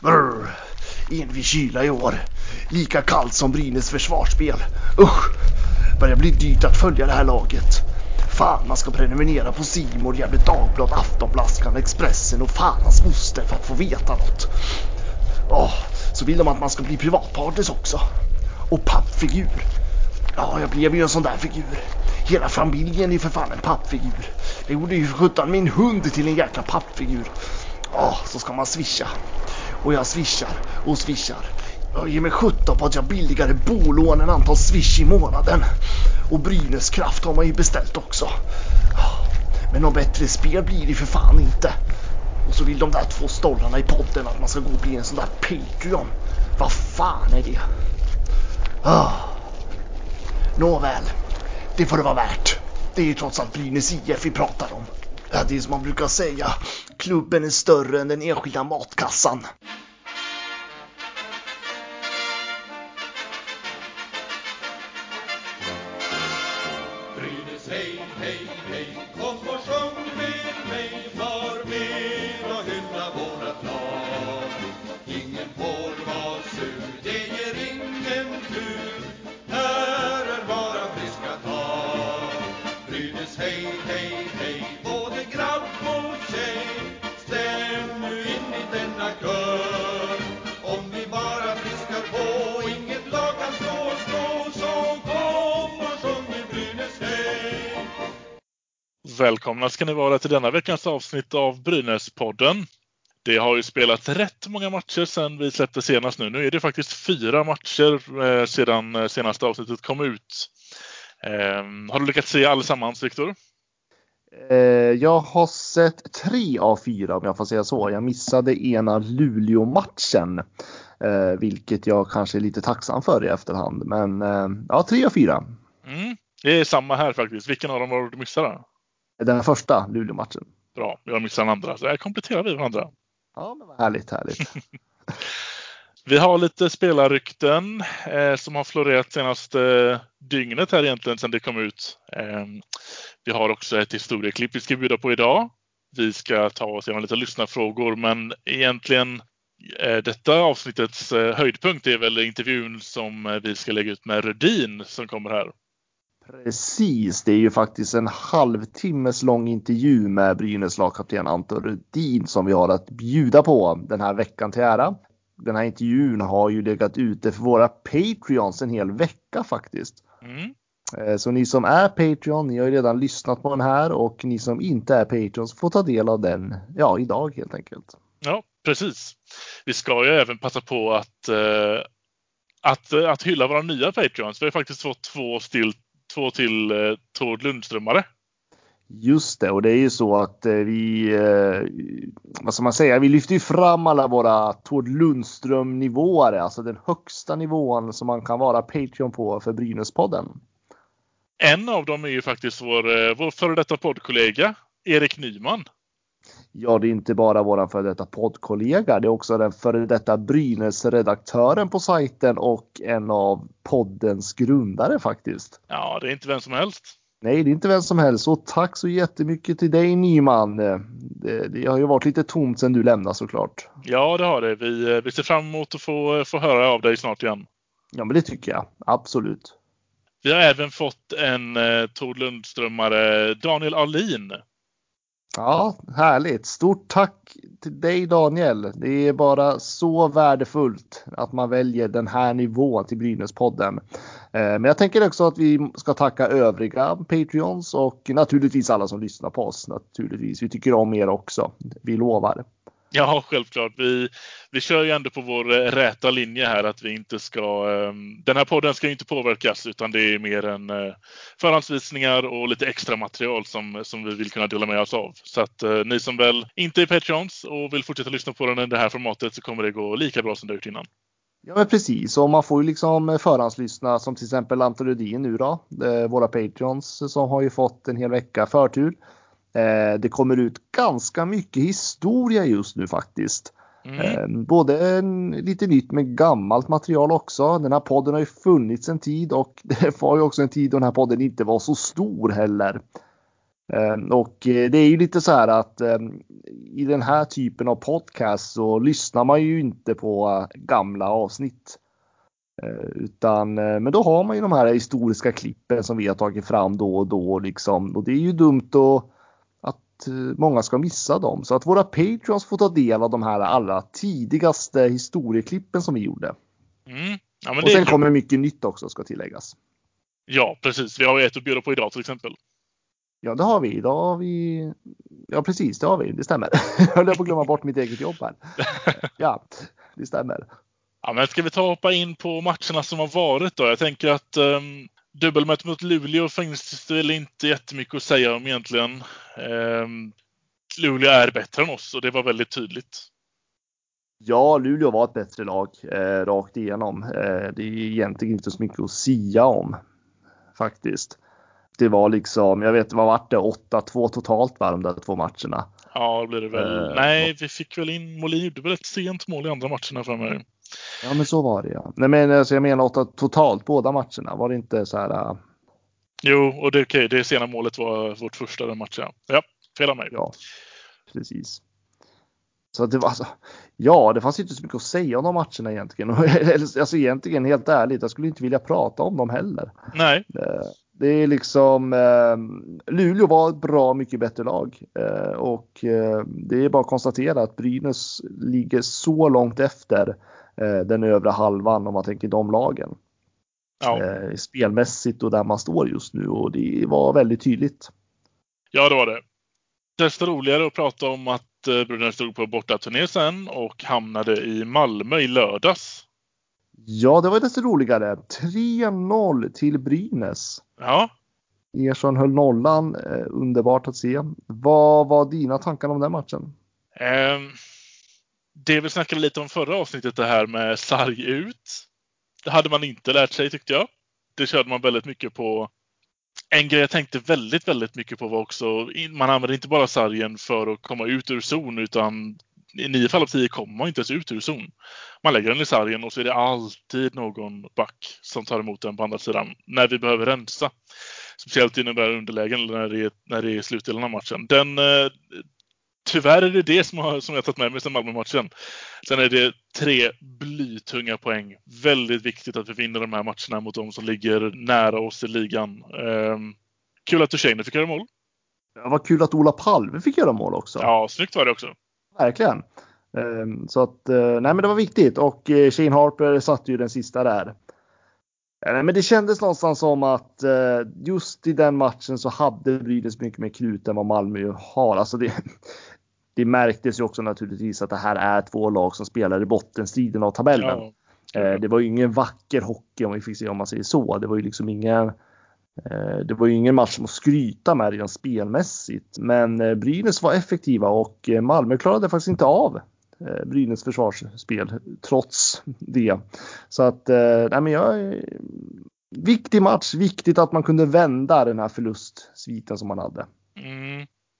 Brr. Envig kyla i år. Lika kallt som Brynäs försvarsspel. Usch! Börjar bli dyrt att följa det här laget. Fan, man ska prenumerera på Simor, Gefle Dagblad, Aftonblaskan, Expressen och fan hans moster för att få veta något. Åh, så vill de att man ska bli privatpartners också. Och pappfigur. Ja, jag blev ju en sån där figur. Hela familjen är för fan en pappfigur. Jag gjorde ju för sjutton min hund till en jäkla pappfigur. Ja, så ska man swisha. Och jag swishar och swishar. Jag ger mig sjutton på att jag har billigare bolån än antal swish i månaden. Och Brynäs kraft har man ju beställt också. Men något bättre spel blir det för fan inte. Och så vill de där två stollarna i podden att man ska gå och bli en sån där Patreon. Vad fan är det? Ah. Nåväl, det får det vara värt. Det är ju trots allt Brynäs IF vi pratar om. Ja, det är som man brukar säga, klubben är större än den enskilda matkassan. Välkomna ska ni vara till denna veckans avsnitt av Brynäs-podden. Det har ju spelat rätt många matcher sedan vi släppte senast nu. Nu är det faktiskt fyra matcher eh, sedan eh, senaste avsnittet kom ut. Eh, har du lyckats se allesammans, Viktor? Eh, jag har sett tre av fyra om jag får säga så. Jag missade ena Luleå-matchen. Vilket jag kanske är lite tacksam för i efterhand. Men ja, tre av fyra. Mm. Det är samma här faktiskt. Vilken av dem var du missade? Den första Luleå-matchen. Bra, jag missade den andra. Så här kompletterar vi varandra. Ja, men vad härligt, härligt. Vi har lite spelarrykten eh, som har florerat senaste dygnet här egentligen sedan det kom ut. Eh, vi har också ett historieklipp vi ska bjuda på idag. Vi ska ta oss igenom lite lyssnarfrågor men egentligen eh, detta avsnittets eh, höjdpunkt är väl intervjun som eh, vi ska lägga ut med Rödin som kommer här. Precis, det är ju faktiskt en halvtimmes lång intervju med Brynäs lagkapten Anton Rudin som vi har att bjuda på den här veckan till ära. Den här intervjun har ju legat ute för våra Patreons en hel vecka faktiskt. Mm. Eh, Så ni som är Patreon, ni har ju redan lyssnat på den här och ni som inte är Patreons får ta del av den, ja, idag helt enkelt. Ja, precis. Vi ska ju även passa på att, eh, att, att hylla våra nya Patreons. Vi har faktiskt fått två, still, två till eh, Tord Lundströmare. Just det, och det är ju så att eh, vi, eh, vad ska man säga, vi lyfter ju fram alla våra Tord Lundström nivåer, alltså den högsta nivån som man kan vara Patreon på för Brynäspodden. En av dem är ju faktiskt vår, eh, vår före detta poddkollega Erik Nyman. Ja, det är inte bara våran före detta poddkollega, det är också den före detta Brynäs-redaktören på sajten och en av poddens grundare faktiskt. Ja, det är inte vem som helst. Nej, det är inte vem som helst. Och tack så jättemycket till dig Nyman. Det, det har ju varit lite tomt sedan du lämnade såklart. Ja, det har det. Vi, eh, vi ser fram emot att få, få höra av dig snart igen. Ja, men det tycker jag. Absolut. Vi har även fått en eh, Tord Lundströmare, Daniel Alin. Ja, härligt. Stort tack till dig Daniel. Det är bara så värdefullt att man väljer den här nivån till Brynäspodden. Eh, men jag tänker också att vi ska tacka övriga Patreons och naturligtvis alla som lyssnar på oss. Naturligtvis. Vi tycker om er också. Vi lovar. Ja, självklart. Vi, vi kör ju ändå på vår eh, räta linje här att vi inte ska... Ehm, den här podden ska ju inte påverkas utan det är mer en eh, förhandsvisningar och lite extra material som, som vi vill kunna dela med oss av. Så att eh, ni som väl inte är Patreons och vill fortsätta lyssna på den i det här formatet så kommer det gå lika bra som det har gjort innan. Ja men precis och man får ju liksom förhandslyssna som till exempel Anton Rudin nu då. Våra Patreons som har ju fått en hel vecka förtur. Eh, Det kommer ut ganska mycket historia just nu faktiskt. Mm. Eh, Både lite nytt med gammalt material också. Den här podden har ju funnits en tid och det var ju också en tid då den här podden inte var så stor heller. Eh, och eh, det är ju lite så här att eh, i den här typen av podcast så lyssnar man ju inte på gamla avsnitt. Utan, men då har man ju de här historiska klippen som vi har tagit fram då och då liksom. Och det är ju dumt att många ska missa dem. Så att våra patreons får ta del av de här allra tidigaste historieklippen som vi gjorde. Mm. Ja, och sen kommer mycket nytt också ska tilläggas. Ja, precis. Vi har ett att bjuda på idag till exempel. Ja, det har vi. Idag har vi. Ja, precis, det har vi. Det stämmer. Jag höll på att glömma bort mitt eget jobb här. Ja, det stämmer. Ja, men ska vi ta och hoppa in på matcherna som har varit då? Jag tänker att um, dubbelmötet mot Luleå finns det väl inte jättemycket att säga om egentligen. Um, Luleå är bättre än oss och det var väldigt tydligt. Ja, Luleå var ett bättre lag eh, rakt igenom. Eh, det är egentligen inte så mycket att sia om faktiskt det var liksom, jag vet vad vart det, 8-2 totalt va, de där två matcherna. Ja, det blir det väl. Uh, Nej, vi fick väl in, Molin gjorde väl ett sent mål i andra matcherna för mig. Ja, men så var det ja. Nej, men alltså, jag menar 8 totalt båda matcherna. Var det inte så här? Uh... Jo, och det, okay, det sena målet var vårt första den matchen. Ja, fel av mig. Ja, precis. Så det var alltså, ja, det fanns inte så mycket att säga om de matcherna egentligen. alltså egentligen helt ärligt, jag skulle inte vilja prata om dem heller. Nej. Uh, det är liksom eh, Luleå var ett bra mycket bättre lag eh, och eh, det är bara att konstatera att Brynäs ligger så långt efter eh, den övre halvan om man tänker de lagen. Ja. Eh, spelmässigt och där man står just nu och det var väldigt tydligt. Ja, det var det. Desto roligare att prata om att eh, Brynäs stod på bortaturné sen och hamnade i Malmö i lördags. Ja, det var desto roligare. 3-0 till Brynäs. Ja. Ersson höll nollan. Eh, underbart att se. Vad var dina tankar om den matchen? Um, det vi snackade lite om förra avsnittet, det här med sarg ut. Det hade man inte lärt sig tyckte jag. Det körde man väldigt mycket på. En grej jag tänkte väldigt, väldigt mycket på var också, man använder inte bara sargen för att komma ut ur zon utan i nio fall av tio kommer man inte ens ut ur zon. Man lägger den i sargen och så är det alltid någon back som tar emot den på andra sidan när vi behöver rensa. Speciellt i de där underlägen eller när det är, när det är slutdelen av matchen. Den, eh, tyvärr är det det som, har, som jag tagit med mig sedan Malmö-matchen. Sen är det tre blytunga poäng. Väldigt viktigt att vi vinner de här matcherna mot de som ligger nära oss i ligan. Eh, kul att Duchene fick göra mål. Ja, vad kul att Ola Palme fick göra mål också. Ja, snyggt var det också. Verkligen. Ehm, så att, eh, nej men det var viktigt och eh, Shane Harper satte ju den sista där. Eh, men det kändes någonstans som att just i den matchen så hade Brynäs mycket mer krut än vad Malmö har. Alltså det, det märktes ju också naturligtvis att det här är två lag som spelar i bottenstriden av tabellen. Ja. Det var ju ingen vacker hockey om vi fick se om man säger så. Det var ju liksom ingen Eh, det var ju ingen match att skryta med rent spelmässigt, men eh, Brynäs var effektiva och eh, Malmö klarade faktiskt inte av Brynäs försvarsspel trots det. Så att, nej men jag, viktig match, viktigt att man kunde vända den här förlustsviten som man hade.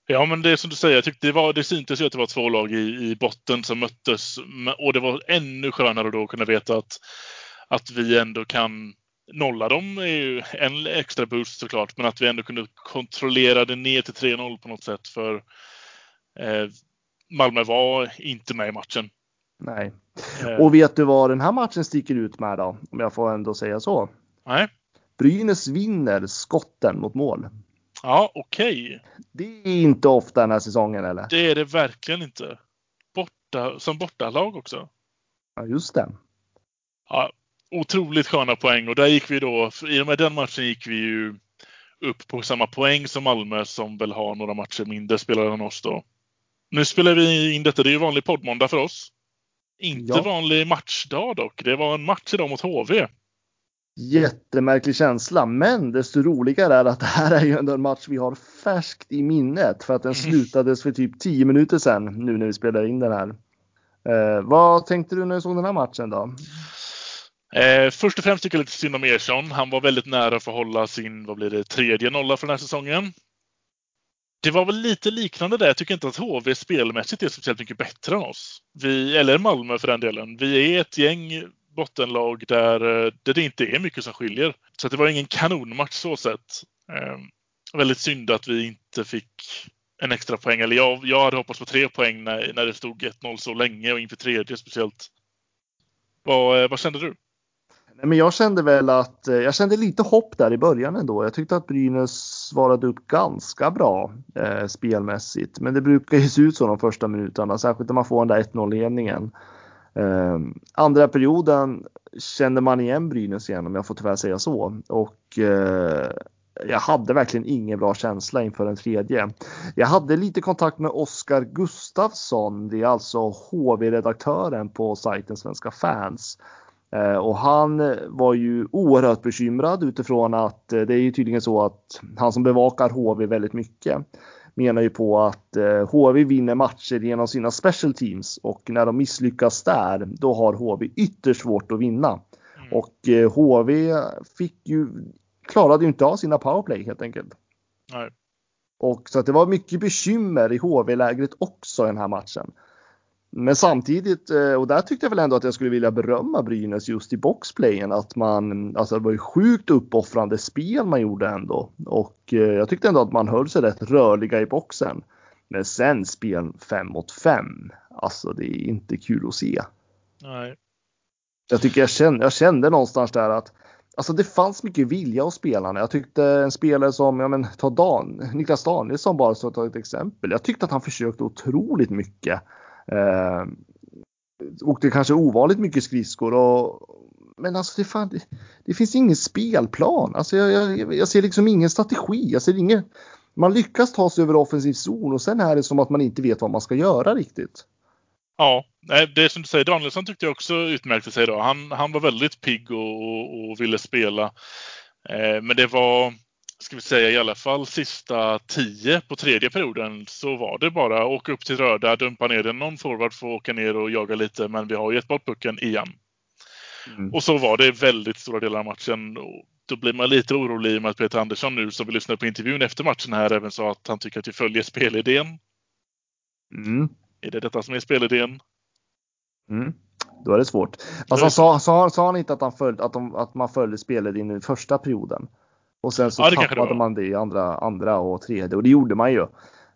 Ja, men det är som du säger, jag tyckte det, var, det syntes ju att det var två lag i, i botten som möttes och det var ännu skönare då att kunna veta att, att vi ändå kan nolla dem är ju en extra boost såklart, men att vi ändå kunde kontrollera det ner till 3-0 på något sätt för eh, Malmö var inte med i matchen. Nej. Eh. Och vet du vad den här matchen sticker ut med då? Om jag får ändå säga så. Nej. Brynäs vinner skotten mot mål. Ja, okej. Okay. Det är inte ofta den här säsongen eller? Det är det verkligen inte. Borta, som bortalag också. Ja, just det. Ja, otroligt sköna poäng och där gick vi då, i och med den matchen gick vi ju upp på samma poäng som Malmö som väl har några matcher mindre spelare än oss då. Nu spelar vi in detta, det är ju vanlig poddmåndag för oss. Inte ja. vanlig matchdag dock. Det var en match idag mot HV. Jättemärklig känsla, men desto roligare är att det här är ju ändå en match vi har färskt i minnet för att den mm. slutades för typ 10 minuter sedan nu när vi spelar in den här. Eh, vad tänkte du när du såg den här matchen då? Eh, först och främst tycker jag lite synd om Ersson. Han var väldigt nära för att hålla sin, vad blir det, tredje nolla för den här säsongen. Det var väl lite liknande där. Jag tycker inte att HV spelmässigt är speciellt mycket bättre än oss. Vi, eller Malmö för den delen. Vi är ett gäng bottenlag där, eh, där det inte är mycket som skiljer. Så det var ingen kanonmatch så sett. Eh, väldigt synd att vi inte fick en extra poäng. Eller jag, jag hade hoppats på tre poäng när, när det stod 1-0 så länge och inför tredje speciellt. Vad, eh, vad kände du? Nej, men jag kände väl att eh, jag kände lite hopp där i början ändå. Jag tyckte att Brynäs svarade upp ganska bra eh, spelmässigt. Men det brukar ju se ut så de första minuterna, särskilt när man får den där 1-0 ledningen. Eh, andra perioden kände man igen Brynäs igen om jag får tyvärr säga så. Och eh, jag hade verkligen ingen bra känsla inför den tredje. Jag hade lite kontakt med Oskar Gustafsson, det är alltså HV-redaktören på sajten Svenska fans. Eh, och han var ju oerhört bekymrad utifrån att eh, det är ju tydligen så att han som bevakar HV väldigt mycket menar ju på att HV eh, vinner matcher genom sina special teams och när de misslyckas där då har HV ytterst svårt att vinna. Mm. Och HV fick ju, klarade ju inte av sina powerplay helt enkelt. Nej. Och så att det var mycket bekymmer i HV-lägret också den här matchen. Men samtidigt, eh, och där tyckte jag väl ändå att jag skulle vilja berömma Brynäs just i boxplayen. Att man, alltså det var ju sjukt uppoffrande spel man gjorde ändå. Och eh, jag tyckte ändå att man höll sig rätt rörliga i boxen. Men sen spel 5 mot 5, alltså det är inte kul att se. Nej. Jag tycker jag kände, jag kände någonstans där att Alltså det fanns mycket vilja hos spelarna. Jag tyckte en spelare som, ja men ta Dan, Niklas Danielsson bara ta ett exempel. Jag tyckte att han försökte otroligt mycket. Eh, åkte kanske ovanligt mycket skridskor och men alltså det, fan, det, det finns ingen spelplan. Alltså jag, jag, jag, ser liksom ingen strategi. Jag ser ingen, man lyckas ta sig över offensiv zon och sen är det som att man inte vet vad man ska göra riktigt. Ja, det är som du säger, Danielsson tyckte jag också utmärkte sig idag. Han, han var väldigt pigg och, och, och ville spela. Eh, men det var, ska vi säga i alla fall sista tio på tredje perioden så var det bara åka upp till röda, dumpa ner den. Någon forward får åka ner och jaga lite, men vi har gett bort pucken igen. Mm. Och så var det väldigt stora delar av matchen. Då blir man lite orolig i och med att Peter Andersson nu, som vi lyssnade på intervjun efter matchen här, även sa att han tycker att vi följer spelidén. Mm. Är det detta som är spelidén? Mm. Då är det svårt. Han sa, sa, sa han inte att, han följde, att, de, att man följde spelidén i första perioden? Och sen så ja, tappade man det i andra, andra och tredje och det gjorde man ju.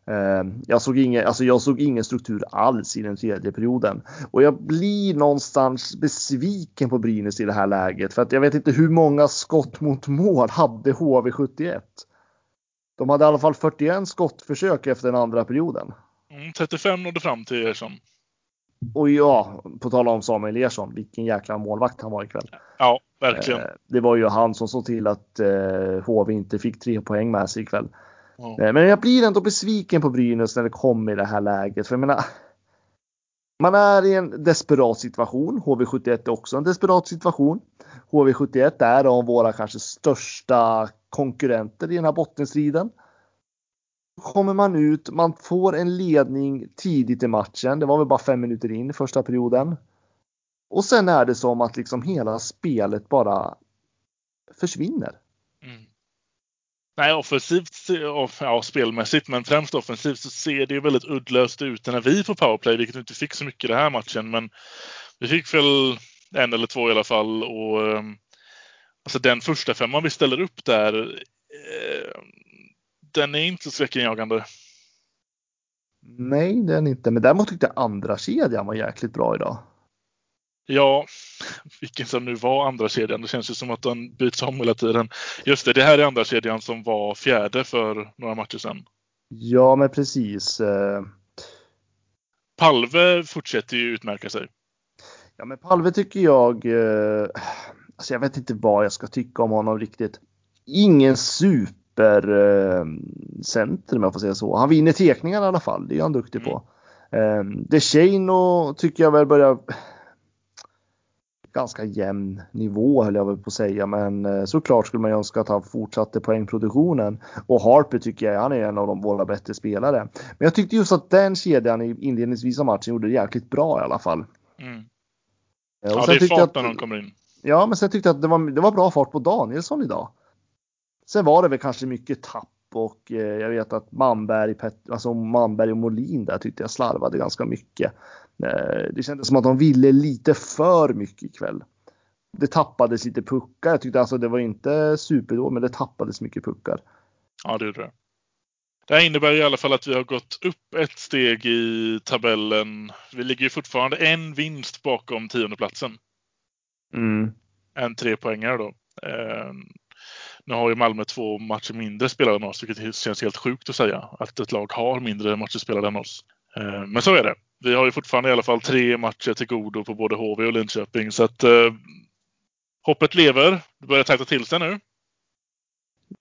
Eh, jag såg, ingen, alltså jag såg ingen struktur alls i den tredje perioden. Och jag blir någonstans besviken på Brynäs i det här läget. För att jag vet inte hur många skott mot mål hade HV71. De hade i alla fall 41 skottförsök efter den andra perioden. Mm, 35 nådde fram till Ersson. Och ja, på tal om Samuel Ersson, vilken jäkla målvakt han var ikväll. Ja, verkligen. Eh, det var ju han som såg till att eh, HV inte fick tre poäng med sig ikväll. Mm. Men jag blir ändå besviken på Brynäs när det kommer i det här läget. För jag menar, man är i en desperat situation. HV71 är också en desperat situation. HV71 är av våra kanske största konkurrenter i den här bottenstriden kommer man ut, man får en ledning tidigt i matchen. Det var väl bara fem minuter in i första perioden. Och sen är det som att liksom hela spelet bara försvinner. Mm. Nej, offensivt, ja spelmässigt, men främst offensivt så ser det ju väldigt uddlöst ut när vi får powerplay, vilket vi inte fick så mycket i den här matchen. Men vi fick väl en eller två i alla fall. Och, ehm, alltså den första femman vi ställer upp där, eh, den är inte skräckinjagande. Nej, den är inte. Men däremot tyckte jag andra kedjan var jäkligt bra idag. Ja, vilken som nu var andra kedjan. Det känns ju som att den byts om hela tiden. Just det, det här är andra kedjan som var fjärde för några matcher sedan. Ja, men precis. Eh. Palve fortsätter ju utmärka sig. Ja, men Palve tycker jag. Eh, alltså jag vet inte vad jag ska tycka om honom riktigt. Ingen super supercenter om jag får säga så. Han vinner tekningar i alla fall, det är han duktig på. Mm. DeShano tycker jag väl börjar ganska jämn nivå höll jag väl på att säga. Men eh, såklart skulle man ju önska att han fortsatte poängproduktionen. Och Harper tycker jag han är en av de våra bättre spelare. Men jag tyckte just att den kedjan i inledningsvis av matchen gjorde det jäkligt bra i alla fall. Mm. Och ja, det är fart när de kommer in. Ja, men sen tyckte jag att det var, det var bra fart på Danielsson idag. Sen var det väl kanske mycket tapp och eh, jag vet att Manberg, alltså Manberg och Molin där tyckte jag slarvade ganska mycket. Eh, det kändes som att de ville lite för mycket ikväll. Det tappades lite puckar. Jag tyckte alltså det var inte superdåligt, men det tappades mycket puckar. Ja, det gjorde det. Det här innebär i alla fall att vi har gått upp ett steg i tabellen. Vi ligger ju fortfarande en vinst bakom tiondeplatsen. Mm. En trepoängare då. Nu har ju Malmö två matcher mindre spelade än oss, vilket känns helt sjukt att säga. Att ett lag har mindre matcher spelade än oss. Eh, men så är det. Vi har ju fortfarande i alla fall tre matcher till godo på både HV och Linköping. Så att eh, hoppet lever. Det börjar tajta till sig nu.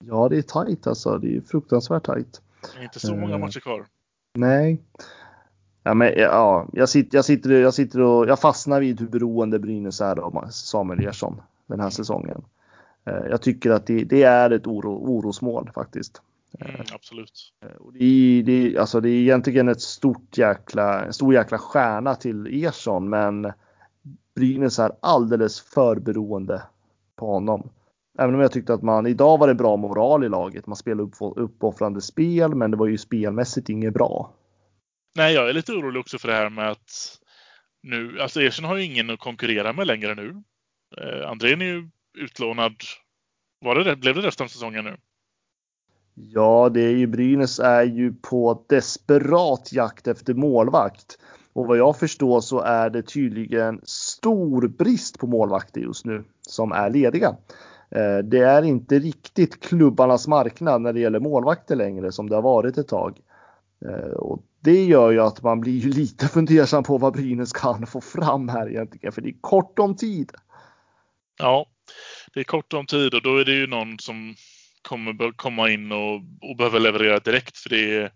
Ja, det är tajt alltså. Det är fruktansvärt tajt. Det är inte så många Eh. matcher kvar. Nej. Ja, men, ja, jag, sitter, jag, sitter, jag sitter och jag fastnar vid hur beroende Brynäs är av Samuel Ersson den här säsongen. Eh, Jag tycker att det, det är ett oro, orosmål faktiskt. Mm, absolut. Eh, Och det, är, det, alltså det är egentligen ett stort jäkla, en stor jäkla stjärna till Ersson, men Brynäs är alldeles för beroende på honom. Även om jag tyckte att man, idag var det bra moral i laget. Man spelade upp, uppoffrande spel, men det var ju spelmässigt inget bra. Nej, jag är lite orolig också för det här med att nu, alltså Ersson har ju ingen att konkurrera med längre nu. Eh, Andrén är ju utlånad. Var det, blev det resten av säsongen nu? Ja, det är ju Brynäs är ju på desperat jakt efter målvakt. Och vad jag förstår så är det tydligen stor brist på målvakter just nu som är lediga. Eh, Det är inte riktigt klubbarnas marknad när det gäller målvakter längre som det har varit ett tag. Eh, Och det gör ju att man blir lite fundersam på vad Brynäs kan få fram här egentligen, för det är kort om tid. Ja, det är kort om tid och då är det ju någon som kommer komma in och, och behöver leverera direkt. För det är,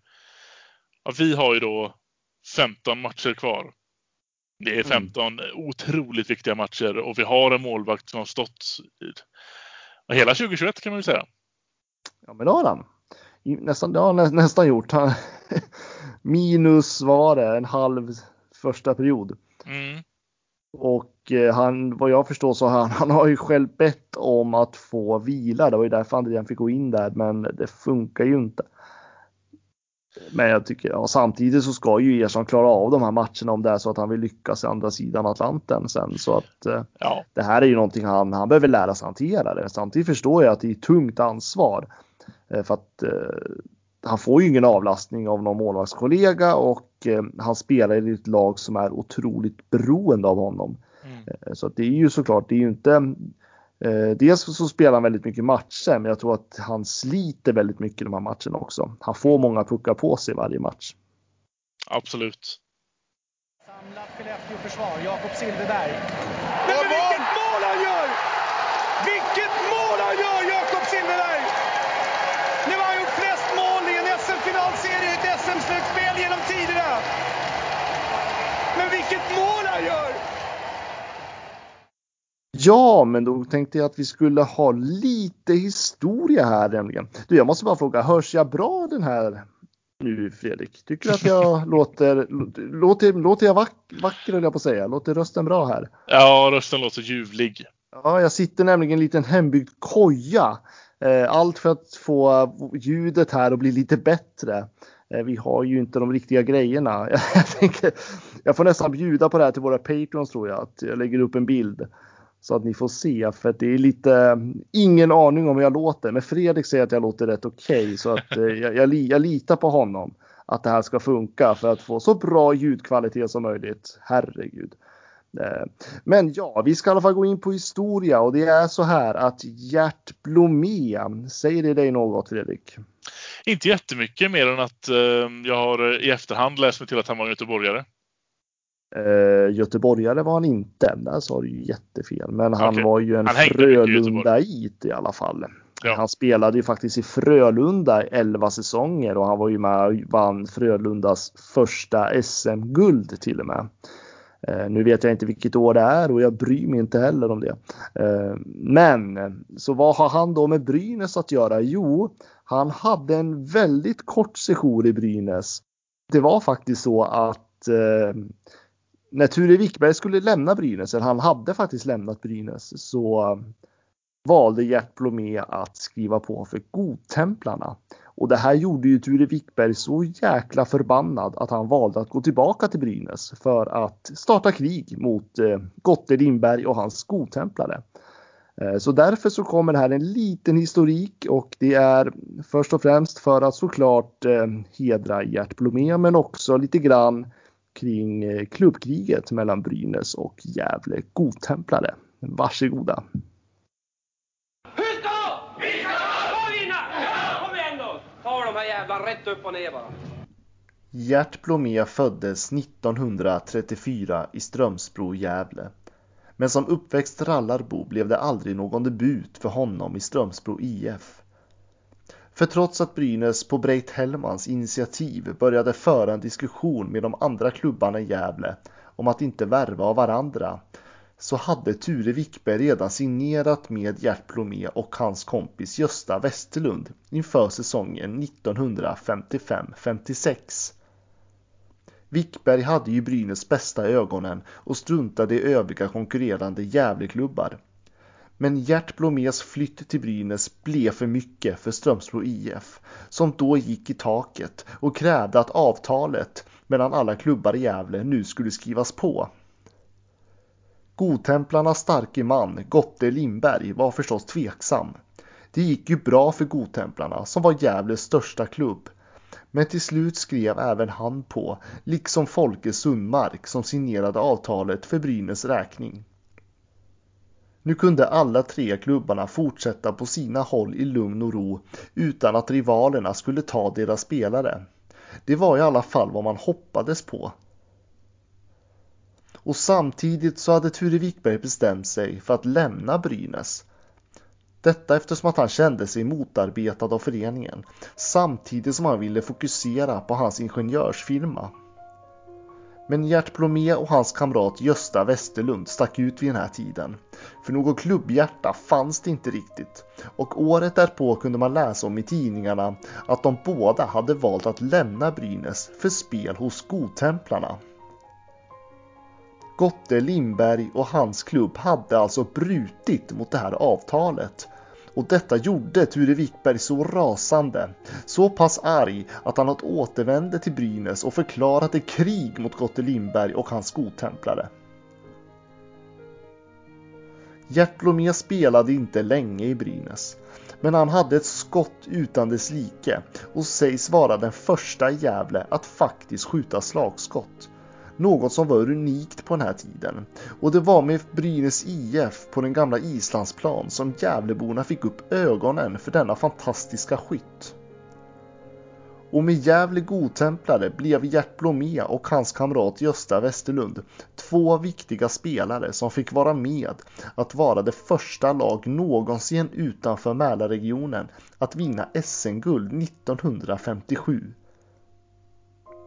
ja, vi har ju då 15 matcher kvar. Det är 15 otroligt viktiga matcher och vi har en målvakt som har stått hela 2021 kan man ju säga. Ja, men det har han. Nästan, det har han nä, nästan gjort. Han, minus, vad var det, en halv första period. Mm. Och eh, han, vad jag förstår så han, han har ju själv bett om att få vila. Det var ju därför Andrean fick gå in där, men det funkar ju inte. Men jag tycker, ja, samtidigt så ska ju Ersson klara av de här matcherna om det är så att han vill lyckas i andra sidan Atlanten sen. Så att eh, Ja, det här är ju någonting han, han behöver lära sig hantera det. Samtidigt förstår jag att det är ett tungt ansvar. Eh, För att han får ju ingen avlastning av någon målvaktskollega och eh, han spelar i ett lag som är otroligt beroende av honom. mm. Eh, Så att det är ju såklart, det är ju inte eh, Dels så spelar han väldigt mycket matcher, men jag tror att han sliter väldigt mycket i de här matcherna också. Han får många puckar på sig varje match. absolut. Samlat Skellefteå-försvar. Jakob Silfverberg. Men vilket mål han gör! Vilket mål han gör, Jakob Silfverberg! Nu har han gjort flest mål i en SM-finalserie i ett SM-slutspel genom tiderna. Men han gör! Ja, men då tänkte jag att vi skulle ha lite historia här nämligen. Du, jag måste bara fråga, hörs jag bra den här nu Fredrik? Tycker du att jag låter, låter, låter jag vack, vacker höll jag på att säga? Låter rösten bra här? Ja, rösten låter ljuvlig. Ja, jag sitter nämligen i en liten hembyggd koja. Eh, Allt för att få ljudet här att bli lite bättre. Eh, Vi har ju inte de riktiga grejerna. Jag, tänker, jag får nästan bjuda på det här till våra patrons tror jag. Att jag lägger upp en bild. Så att ni får se. För att det är lite, ingen aning om hur jag låter. Men Fredrik säger att jag låter rätt okej. så att eh, jag, jag, jag litar på honom. Att det här ska funka för att få så bra ljudkvalitet som möjligt. Herregud. Eh, men ja, vi ska i alla fall gå in på historia och det är så här att Gert Blomé, säger det dig något Fredrik? Inte jättemycket mer än att eh, jag har i efterhand läst mig till att han var göteborgare. Eh, göteborgare var han inte, där sa du ju jättefel. Men han Okej. var ju en i. Frölundait i alla fall. Ja. Han spelade ju faktiskt i Frölunda 11 säsonger och han var ju med och vann Frölundas första SM-guld till och med. Eh, nu vet jag inte vilket år det är och jag bryr mig inte heller om det. Eh, men så vad har han då med Brynäs att göra? Jo, han hade en väldigt kort sejour i Brynäs. Det var faktiskt så att eh, när Ture Wickberg skulle lämna Brynäs, eller han hade faktiskt lämnat Brynäs, så eh, valde Gert Blomé att skriva på för Godtemplarna. Och det här gjorde ju Ture Wickberg så jäkla förbannad att han valde att gå tillbaka till Brynäs för att starta krig mot eh, Gotte Lindberg och hans Godtemplare. Eh, så därför så kommer här en liten historik och det är först och främst för att såklart hedra Gert Blomé men också lite grann kring eh, klubbkriget mellan Brynäs och Gävle Godtemplare. Varsågoda! Hur då? Vi ska vinna! Ja, kom igen då! Ta de här jävla rätt upp och ner bara. Gert Blomé föddes 1934 i Strömsbro, Gävle. Men som uppväxt rallarbo blev det aldrig någon debut för honom i Strömsbro IF. För trots att Brynäs på Breit Hellmans initiativ började föra en diskussion med de andra klubbarna i Gävle om att inte värva av varandra så hade Ture Wickberg redan signerat med Gert Blomé och hans kompis Gösta Westerlund inför säsongen 1955-56. Wickberg hade ju Brynäs bästa ögonen och struntade i övriga konkurrerande Gävleklubbar. Men Gert Blomés flytt till Brynäs blev för mycket för Strömsbro IF som då gick i taket och krävde att avtalet mellan alla klubbar i Gävle nu skulle skrivas på. Godtemplarnas starke man, Gotte Lindberg, var förstås tveksam. Det gick ju bra för Godtemplarna som var Gävles största klubb men till slut skrev även han på, liksom Folke Sundmark som signerade avtalet för Brynäs räkning. Nu kunde alla tre klubbarna fortsätta på sina håll i lugn och ro utan att rivalerna skulle ta deras spelare. Det var i alla fall vad man hoppades på. Och samtidigt så hade Ture Wickberg bestämt sig för att lämna Brynäs detta eftersom att han kände sig motarbetad av föreningen samtidigt som han ville fokusera på hans ingenjörsfirma. Men Gert Blomé och hans kamrat Gösta Westerlund stack ut vid den här tiden. För något klubbhjärta fanns det inte riktigt och året därpå kunde man läsa om i tidningarna att de båda hade valt att lämna Brynäs för spel hos Godtemplarna. Gotte Lindberg och hans klubb hade alltså brutit mot det här avtalet och detta gjorde Ture Wickberg så rasande, så pass arg att han återvände till Brynäs och förklarade krig mot Gotte Lindberg och hans godtemplare. Gert Blomé spelade inte länge i Brynäs, men han hade ett skott utan dess like och sägs vara den första i Gävle att faktiskt skjuta slagskott något som var unikt på den här tiden. Och det var med Brynäs IF på den gamla Islandsplan som Gävleborna fick upp ögonen för denna fantastiska skytt. Och med Gävle godtemplare blev Gert Blomé och hans kamrat Gösta Westerlund två viktiga spelare som fick vara med att vara det första lag någonsin utanför Mälarregionen att vinna SM-guld 1957.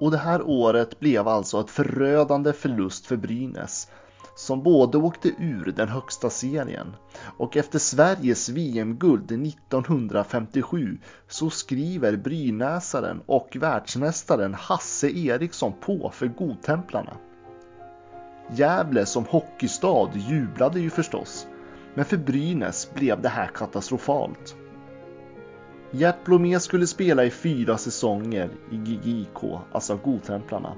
Och det här året blev alltså ett förödande förlust för Brynäs som både åkte ur den högsta serien och efter Sveriges VM-guld 1957 så skriver brynäsaren och världsmästaren Hasse Eriksson på för Godtemplarna. Gävle som hockeystad jublade ju förstås, men för Brynäs blev det här katastrofalt. Gert Blomé skulle spela i fyra säsonger i GGIK, alltså Godtemplarna.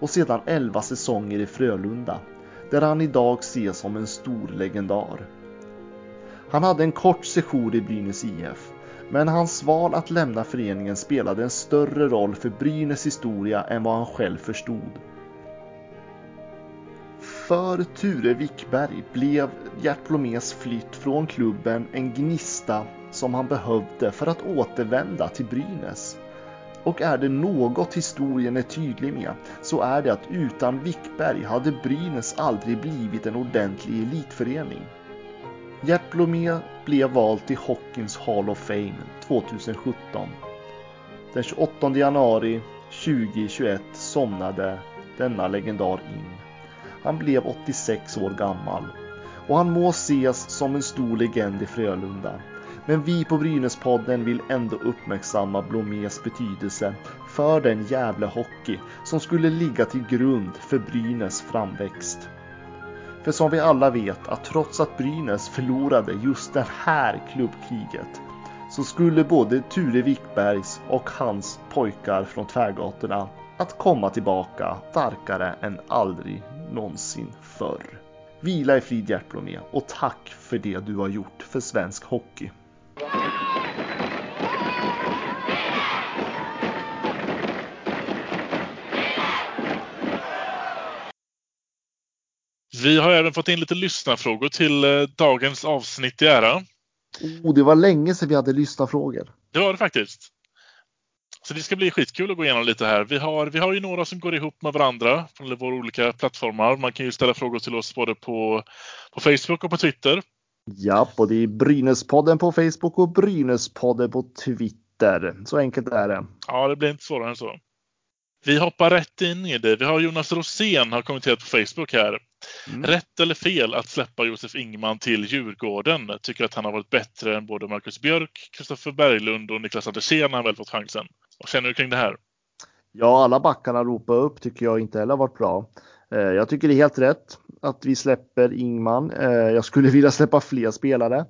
Och sedan elva säsonger i Frölunda, där han idag ses som en stor legendar. Han hade en kort sejour i Brynäs IF, men hans val att lämna föreningen spelade en större roll för Brynäs historia än vad han själv förstod. För Ture Wickberg blev Gert Blomés flytt från klubben en gnista som han behövde för att återvända till Brynäs. Och är det något historien är tydlig med så är det att utan Wickberg hade Brynäs aldrig blivit en ordentlig elitförening. Gert Blomé blev vald till Hockeyns Hall of Fame 2017. Den 28 januari 2021 somnade denna legendar in. Han blev 86 år gammal och han må ses som en stor legend i Frölunda. Men vi på Brynäspodden vill ändå uppmärksamma Blomés betydelse för den jävla hockey som skulle ligga till grund för Brynäs framväxt. För som vi alla vet att trots att Brynäs förlorade just det här klubbkriget så skulle både Ture Wickbergs och hans pojkar från tvärgatorna att komma tillbaka starkare än aldrig någonsin förr. Vila i frid Gert Blomé och tack för det du har gjort för svensk hockey. Vi har även fått in lite lyssnarfrågor till eh, dagens avsnitt i ära. Oh, det var länge sedan vi hade lyssnarfrågor. Det var det faktiskt. Så det ska bli skitkul att gå igenom lite här. Vi har, vi har ju några som går ihop med varandra från våra olika plattformar. Man kan ju ställa frågor till oss både på, på Facebook och på Twitter. Ja, och det är Brynäspodden på Facebook och Brynäspodden på Twitter. Så enkelt är det. Ja, det blir inte svårare än så. Vi hoppar rätt in i det. Vi har Jonas Rosén har kommenterat på Facebook här. Mm. Rätt eller fel att släppa Josef Ingman till Djurgården? Tycker att han har varit bättre än både Marcus Björk, Kristoffer Berglund och Niklas Andersén när han väl fått chansen. Vad känner du kring det här? Ja, alla backarna ropa upp tycker jag inte heller har varit bra. Eh, jag tycker det är helt rätt att vi släpper Ingman. Eh, jag skulle vilja släppa fler spelare.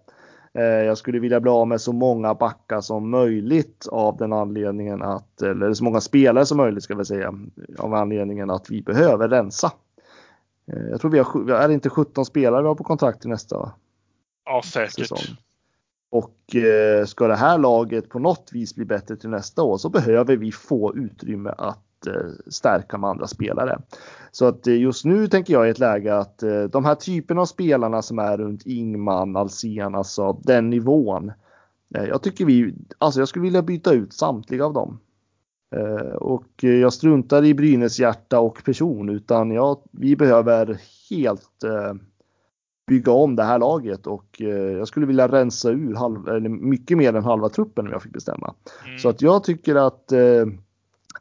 Eh, jag skulle vilja bli av med så många backar som möjligt av den anledningen att, eller så många spelare som möjligt ska vi säga, av anledningen att vi behöver rensa. Jag tror vi har, är det inte 17 spelare vi har på kontrakt till nästa Ja, säkert. Säsong. Och eh, ska det här laget på något vis bli bättre till nästa år så behöver vi få utrymme att eh, stärka med andra spelare. Så att eh, just nu tänker jag i ett läge att eh, de här typerna av spelarna som är runt Ingman, Alsen, alltså den nivån. Eh, jag tycker vi, alltså jag skulle vilja byta ut samtliga av dem. Eh, och jag struntar i Brynäs hjärta och person utan jag, vi behöver helt bygga om det här laget och eh, jag skulle vilja rensa ur halv, mycket mer än halva truppen om jag fick bestämma. Mm. Så att jag tycker att eh,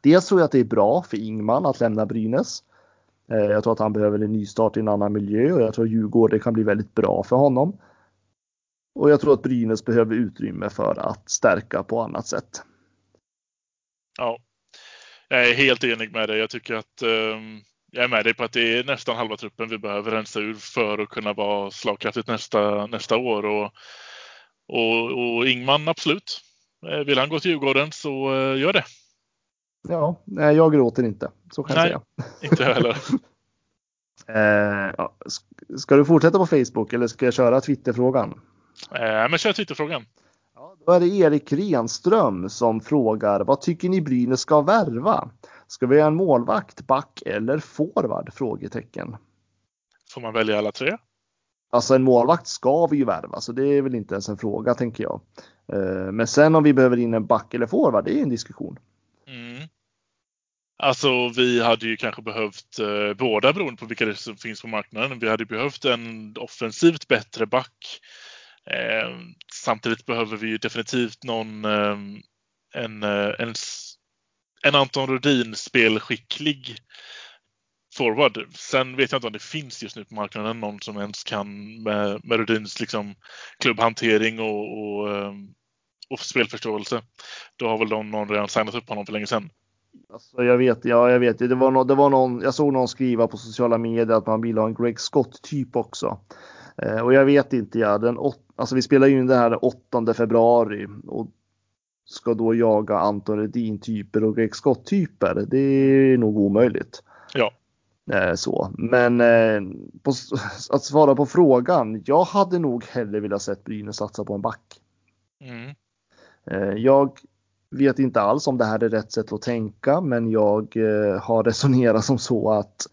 dels tror jag att det är bra för Ingman att lämna Brynäs. Eh, jag tror att han behöver en nystart i en annan miljö och jag tror att Djurgården kan bli väldigt bra för honom. Och jag tror att Brynäs behöver utrymme för att stärka på annat sätt. Ja, jag är helt enig med dig. Jag tycker att um jag är med dig på att det är nästan halva truppen vi behöver rensa ur för att kunna vara slagkraftigt nästa, nästa år. Och, och, och Ingman, absolut. Eh, vill han gå till Djurgården så uh, gör det. Ja, nej, jag gråter inte. Så kan nej, jag säga. Inte heller. eh, ja. Ska du fortsätta på Facebook eller ska jag köra Twitterfrågan? Eh, men kör Twitterfrågan. Ja, då är det Erik Renström som frågar vad tycker ni Brynäs ska värva? Ska vi ha en målvakt, back eller forward? Frågetecken. Får man välja alla tre? Alltså en målvakt ska vi ju värva, så det är väl inte ens en fråga tänker jag. Eh, men sen om vi behöver in en back eller forward, det är en diskussion. Alltså vi hade ju kanske behövt eh, båda beroende på vilka det som finns på marknaden. Vi hade behövt en offensivt bättre back. Eh, samtidigt behöver vi ju definitivt någon eh, en, eh, en en Anton Rudin spelskicklig forward. Sen vet jag inte om det finns just nu på marknaden någon som ens kan med, med Rudins liksom, klubbhantering och, och, eh, och spelförståelse. Då har väl de, någon redan signat upp honom för länge sedan. Alltså jag vet, ja jag vet. Det var, no, det var någon, jag såg någon skriva på sociala medier att man vill ha en Greg Scott typ också. Eh, och jag vet inte, ja, den åt, alltså vi spelar ju in det här 8 februari och ska då jaga Anton Redin-typer och Greg Scott-typer. Det är nog omöjligt. Ja. Eh, så. Men eh, på, att svara på frågan. Jag hade nog hellre velat sett Brynäs satsa på en back. Mm. Eh, jag vet inte alls om det här är rätt sätt att tänka, men jag eh, har resonerat som så att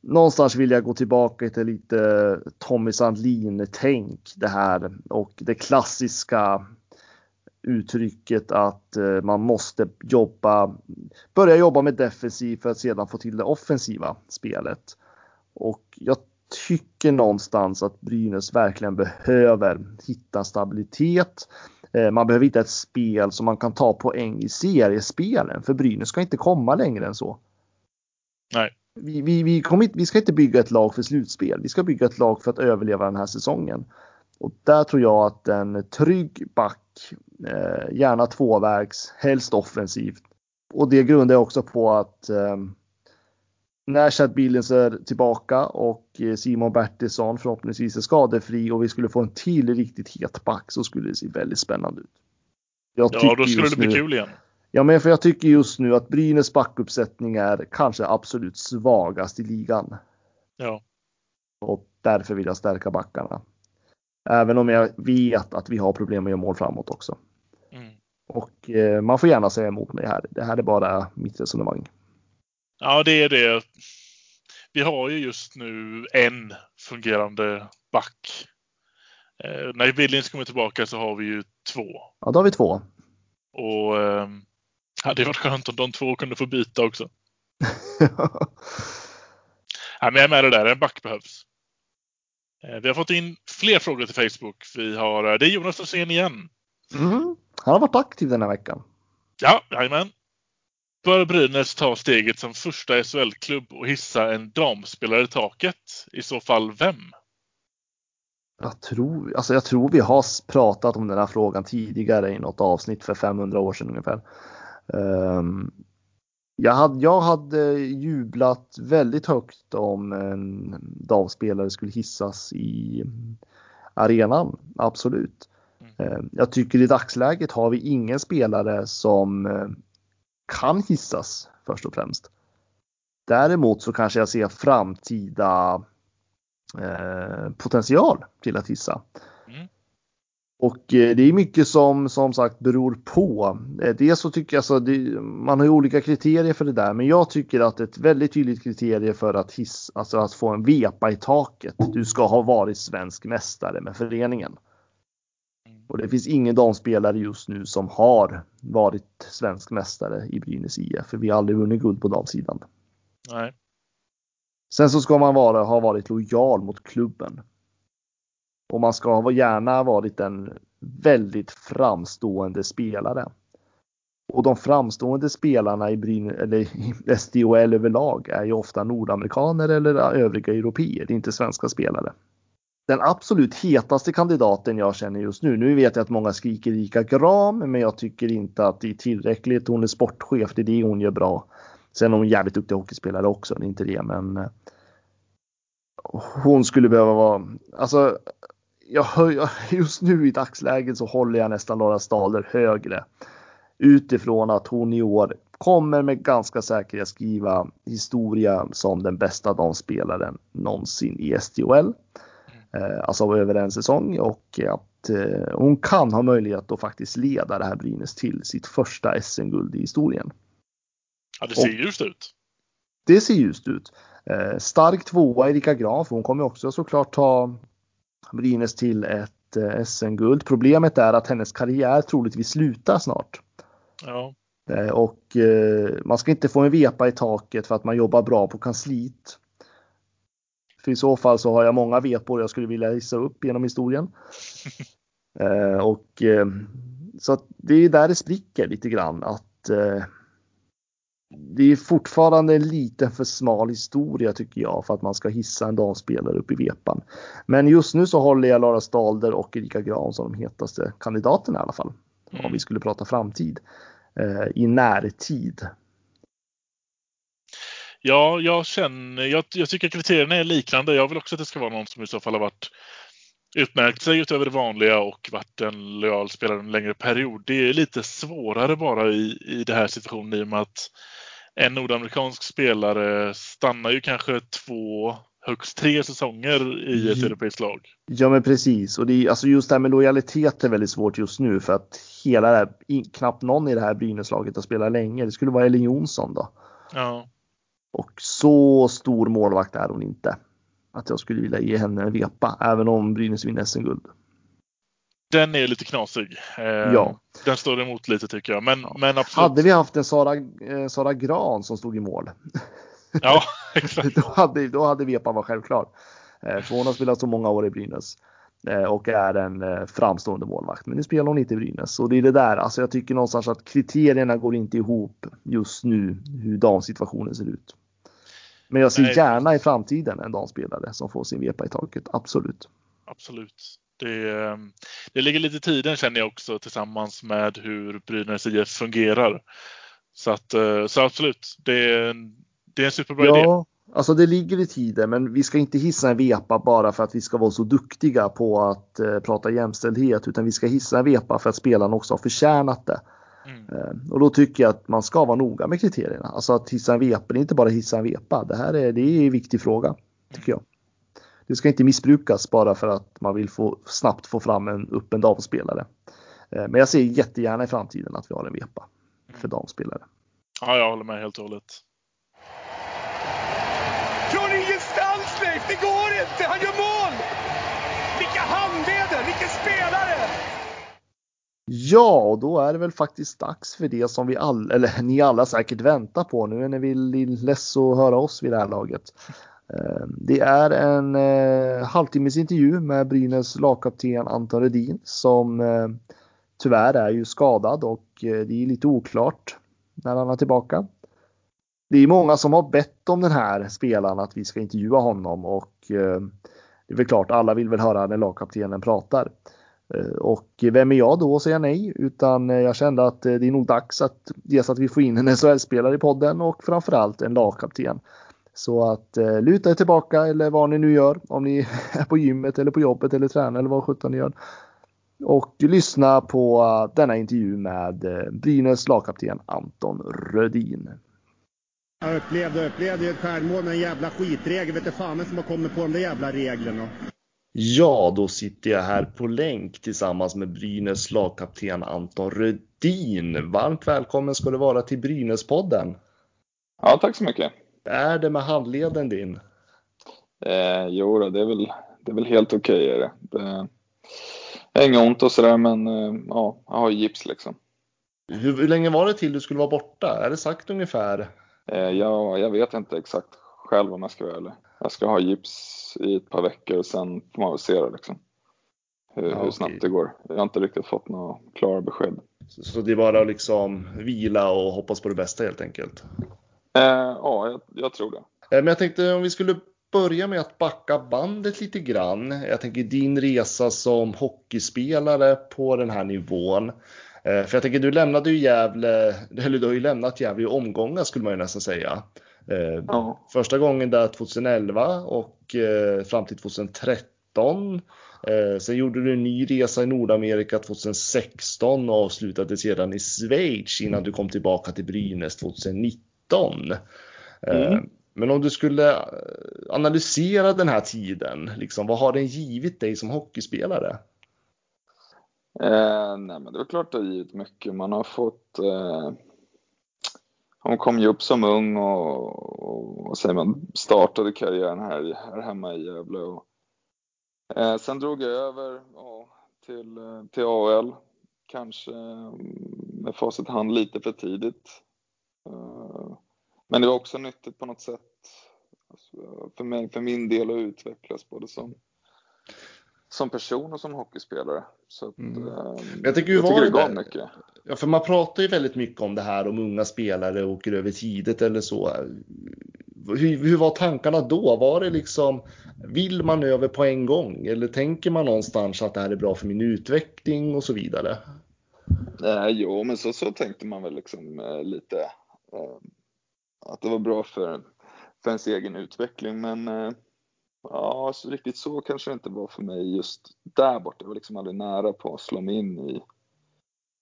någonstans vill jag gå tillbaka till lite Tommy Sandlin-tänk det här och det klassiska uttrycket att eh, man måste jobba, börja jobba med defensiv för att sedan få till det offensiva spelet. Och jag tycker någonstans att Brynäs verkligen behöver hitta stabilitet. Eh, man behöver hitta ett spel som man kan ta poäng i seriespelen för Brynäs ska inte komma längre än så. Nej. Vi, vi, vi, kommer, vi ska inte bygga ett lag för slutspel. Vi ska bygga ett lag för att överleva den här säsongen. Och där tror jag att en trygg back Eh, gärna tvåvägs, helst offensivt. Och det grundar jag också på att eh, när Chad Billings är tillbaka och eh, Simon Bertilsson förhoppningsvis är skadefri och vi skulle få en till riktigt het back så skulle det se väldigt spännande ut. Ja, då skulle det bli nu, kul igen. Ja, men för jag tycker just nu att Brynäs backuppsättning är kanske absolut svagast i ligan. Ja. Och Därför vill jag stärka backarna. Även om jag vet att vi har problem med att göra mål framåt också. Mm. Och eh, man får gärna säga emot mig här. Det här är bara mitt resonemang. Ja, det är det. Vi har ju just nu en fungerande back. Eh, när Billings kommer tillbaka så har vi ju två. Ja, då har vi två. Och eh, hade varit skönt om de två kunde få byta också. Ja, men jag är med det där. En back behövs. Eh, vi har fått in fler frågor till Facebook. Vi har, eh, det är Jonas Rosén igen. mm. Han har varit aktiv den här veckan. Ja, jajamän. Bör Brynäs ta steget som första SHL-klubb och hissa en damspelare i taket? I så fall vem? Jag tror, alltså jag tror vi har pratat om den här frågan tidigare i något avsnitt för 500 år sedan ungefär. Um, jag, hade, jag hade jublat väldigt högt om en damspelare skulle hissas i arenan, absolut. Mm. Jag tycker i dagsläget har vi ingen spelare som eh, kan hissas först och främst. Däremot så kanske jag ser framtida eh, potential till att hissa. Mm. Och eh, det är mycket som som sagt beror på. Eh, dels så tycker jag så det, man har ju olika kriterier för det där, men jag tycker att ett väldigt tydligt kriterie för att hissa, alltså att få en vepa i taket. Du ska ha varit svensk mästare med föreningen. Och det finns ingen damspelare just nu som har varit svensk mästare i Brynäs IF, för vi har aldrig vunnit guld på damsidan. Nej. Sen så ska man vara, ha varit lojal mot klubben. Och man ska ha gärna varit en väldigt framstående spelare. Och de framstående spelarna i, Bryn eller i SDHL överlag är ju ofta nordamerikaner eller övriga europeer, inte svenska spelare. Den absolut hetaste kandidaten jag känner just nu, nu vet jag att många skriker Rika Gram, men jag tycker inte att det är tillräckligt. Hon är sportchef, det är det hon gör bra. Sen är hon jävligt duktig hockeyspelare också, det är inte det, men eh, hon skulle behöva vara, alltså jag hör, just nu i dagsläget så håller jag nästan Laura Staler högre. Utifrån att hon i år kommer med ganska säkerhet skriva historia som den bästa damspelaren någonsin i SDHL. Eh, alltså över en säsong och att eh, hon kan ha möjlighet att faktiskt leda det här Brynäs till sitt första SM-guld i historien. Ja, det ser och, ljust ut. Det ser ljust ut. Eh, stark tvåa Erika Graf, hon kommer också såklart ta Brynäs till ett SM-guld. Problemet är att hennes karriär troligtvis slutar snart. Ja. Och man ska inte få en vepa i taket för att man jobbar bra på kansliet. För i så fall så har jag många vepor jag skulle vilja hissa upp genom historien. och så att det är där det spricker lite grann att det är fortfarande en lite för smal historia tycker jag för att man ska hissa en damspelare upp i vepan. Men just nu så håller jag Lara Stalder och Erika Gran som de hetaste kandidaterna i alla fall. Mm. Om vi skulle prata framtid eh, i närtid. Ja, jag känner, jag, jag tycker kriterierna är liknande. Jag vill också att det ska vara någon som i så fall har varit utmärkt sig utöver det vanliga och varit en lojal spelare en längre period. Det är lite svårare bara i, i det här situationen i och med att en nordamerikansk spelare stannar ju kanske två, högst tre säsonger i ett europeiskt lag. Ja men precis och det är, alltså just det här med lojalitet är väldigt svårt just nu för att hela det här, knappt någon i det här Brynäslaget har spelat länge. Det skulle vara Elin Jonsson då. Ja. Och så stor målvakt är hon inte. Att jag skulle vilja ge henne en vepa även om Brynäs vinner SM-guld. Den är lite knasig. Eh, ja. Den står emot lite tycker jag. Men, ja. men absolut. Hade vi haft en Sara, eh, Sara Gran som stod i mål. Ja, exakt. då, hade, då hade Vepa varit självklar. Eh, för hon har spelat så många år i Brynäs. Och är en framstående målvakt. Men nu spelar hon inte i Brynäs. Och det är det där. Alltså jag tycker någonstans att kriterierna går inte ihop just nu. Hur damsituationen ser ut. Men jag ser Nej. gärna i framtiden en damspelare som får sin vepa i taket. Absolut. Absolut. Det, det ligger lite i tiden känner jag också tillsammans med hur Brynäs IF fungerar. Så, att, eh, så absolut, det är, det är en superbra ja, idé. Alltså det ligger i tiden men vi ska inte hissa en vepa bara för att vi ska vara så duktiga på att eh, prata jämställdhet utan vi ska hissa en vepa för att spelarna också har förtjänat det. Mm. Eh, och då tycker jag att man ska vara noga med kriterierna. Alltså att hissa en vepa, det är inte bara hissa en vepa. Det här är, det är en viktig fråga tycker jag. det ska inte missbrukas bara för att man vill få, snabbt få fram en, upp en damspelare. Eh, men jag ser jättegärna i framtiden att vi har en vepa för damspelare. Ja, jag håller med helt och hållet. Från ingenstans Leif, det går inte! Han gör mål! Vilka handleder, vilken spelare! Ja, då är det väl faktiskt dags för det som vi alla, eller ni alla säkert väntar på. Nu är ni väl less att höra oss vid det här laget. Eh, det är en eh, halvtimmes intervju med Brynäs lagkapten Anton Redin som eh, tyvärr är ju skadad och eh, det är lite oklart när han är tillbaka. Det är många som har bett om den här spelaren att vi ska intervjua honom och eh, det är väl klart alla vill väl höra när lagkaptenen pratar. Eh, och vem är jag då att säga nej? Utan eh, jag kände att eh, det är nog dags att dels att vi får in en SHL-spelare i podden och framförallt en lagkapten. Så att eh, luta er tillbaka eller vad ni nu gör. Om ni är på gymmet eller på jobbet eller tränar eller vad sjutton ni gör. Och lyssna på denna intervju med Brynäs lagkapten Anton Rödin. Jag upplevde och upplevde ett självmål med en jävla skitregel. Vet du fan som har kommit på de där jävla reglerna. Ja, då sitter jag här på länk tillsammans med Brynäs lagkapten Anton Rödin. Varmt välkommen ska du vara till Brynäspodden. Ja, tack så mycket. Är det med handleden din? Eh, jo, då, det är väl, det är väl helt okej. Okay, det. det är inget ont och sådär, men eh, ja, jag har gips liksom. Hur, hur, länge var det till du skulle vara borta? Är det sagt ungefär? Eh, ja, jag vet inte exakt själv om jag ska vara ärlig. Jag ska ha gips i ett par veckor och sen får man väl se det liksom. Hur, ja, hur snabbt det går. Jag har inte riktigt fått några klara besked. Så, så det är bara att liksom vila och hoppas på det bästa helt enkelt? Eh, ja, jag, jag, tror det. Eh, men jag tänkte om vi skulle börja med att backa bandet lite grann. Jag tänker din resa som hockeyspelare på den här nivån. Eh, för jag tänker du lämnade ju Gävle, eller du har ju lämnat Gävle i omgångar skulle man ju nästan säga. Eh, ja. Första gången där 2011 och fram till 2013. Sen gjorde du en ny resa i Nordamerika 2016 och avslutade sedan i Schweiz innan du kom tillbaka till Brynäs 2019. Mm. Eh, men om du skulle eh, analysera den här tiden, liksom, vad har den givit dig som hockeyspelare? Eh, nej, men det är klart det har givit mycket. Man har fått eh, hon kom ju upp som ung och, och, och säger man, startade karriären här, här hemma i Gävle. Och, eh, sen drog jag över ja, till, eh, till AL, kanske med facit hand lite för tidigt. Eh, men det var också nyttigt på något sätt alltså, för, mig, för min del att utvecklas både som, som person och som hockeyspelare. Så att, mm. Eh, jag tycker, jag tycker det gav mycket. Ja, för man pratar ju väldigt mycket om det här om unga spelare åker över tidigt eller så. Hur, hur, var tankarna då? Var det liksom, vill man över på en gång eller tänker man någonstans att det här är bra för min utveckling och så vidare? Eh, jo, men så, så tänkte man väl liksom eh, lite Eh, att det var bra för, för ens egen utveckling. Men eh, ja, så riktigt så kanske det inte var för mig just där borta. Jag var liksom aldrig nära på att slå mig in i,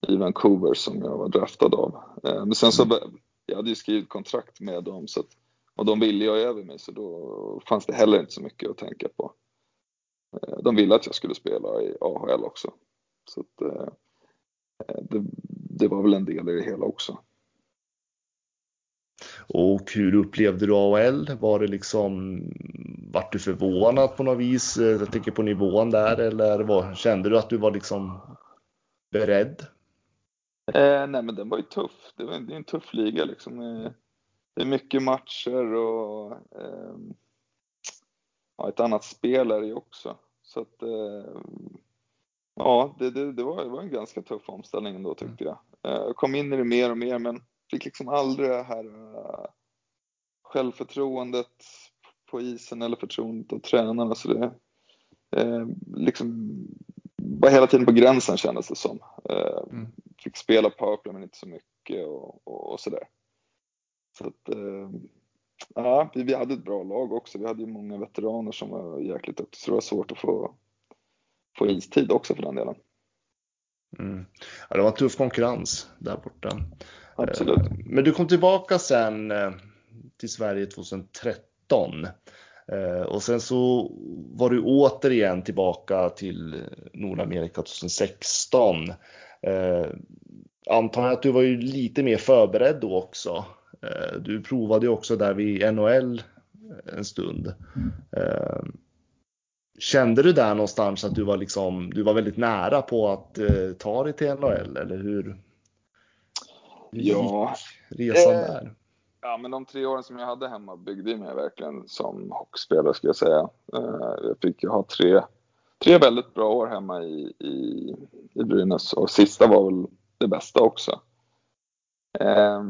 i Vancouver som jag var draftad av. Eh, men sen så, mm. jag hade ju skrivit kontrakt med dem så att, och de ville ju över mig så då fanns det heller inte så mycket att tänka på. De ville att jag skulle spela i AHL också. Så att, det, det var väl en del i det hela också. Och hur upplevde du AHL? Var det liksom, vart du förvånad på något vis? Jag tänker på nivån där eller var, kände du att du var liksom beredd? Eh, nej men den var ju tuff. Det, var, det är en tuff liga liksom. Eh, det är mycket matcher och eh, ja, ett annat spel är det ju också. Så att eh, ja, det, det, det, var, det var en ganska tuff omställning ändå tyckte jag. Eh, jag kom in i det mer och mer men fick liksom aldrig det här uh, självförtroendet på isen eller förtroendet av tränarna. Så det eh, liksom var hela tiden på gränsen kändes det som. Uh, mm. Fick spela powerplay men inte så mycket och, och, och sådär. Så att, ja, vi, vi hade ett bra lag också. Vi hade ju många veteraner som var jäkligt duktiga så det var svårt att få, få istid också för den delen. Mm. Ja, det var en tuff konkurrens där borta. Absolut. Men du kom tillbaka sen eh, till Sverige 2013. Eh, och sen så var du återigen tillbaka till Nordamerika 2016. Eh, antar att du var ju lite mer förberedd då också. Eh, du provade ju också där vid NHL en stund. Eh, kände du där någonstans att du var liksom, du var väldigt nära på att eh, ta dig till NHL eller hur? hur Ja. resan där? Ja, men de tre åren som jag hade hemma byggde mig verkligen som hockeyspelare skulle jag säga. Eh, Jag fick ju ha tre, tre väldigt bra år hemma i, i, i Brynäs och sista var väl det bästa också. Eh,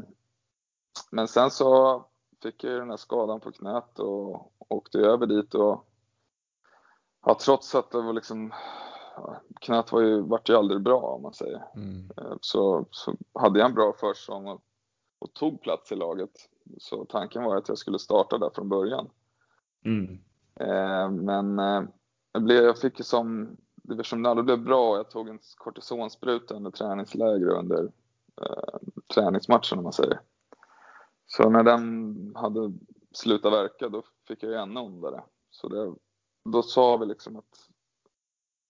Men sen så fick jag ju den här skadan på knät och åkte över dit och ja, trots att det var liksom knät var ju, vart ju aldrig bra om man säger. Mm. Eh, Så, så hade jag en bra försäsong och, och tog plats i laget. Så tanken var att jag skulle starta där från början. Mm. Eh, men eh, jag, blev, jag fick ju som, det aldrig blev bra, jag tog en kortisonspruta under träningsläger och under eh, träningsmatchen om man säger. Så när den hade slutat verka då fick jag ju ännu ondare. Så det, då sa vi liksom att,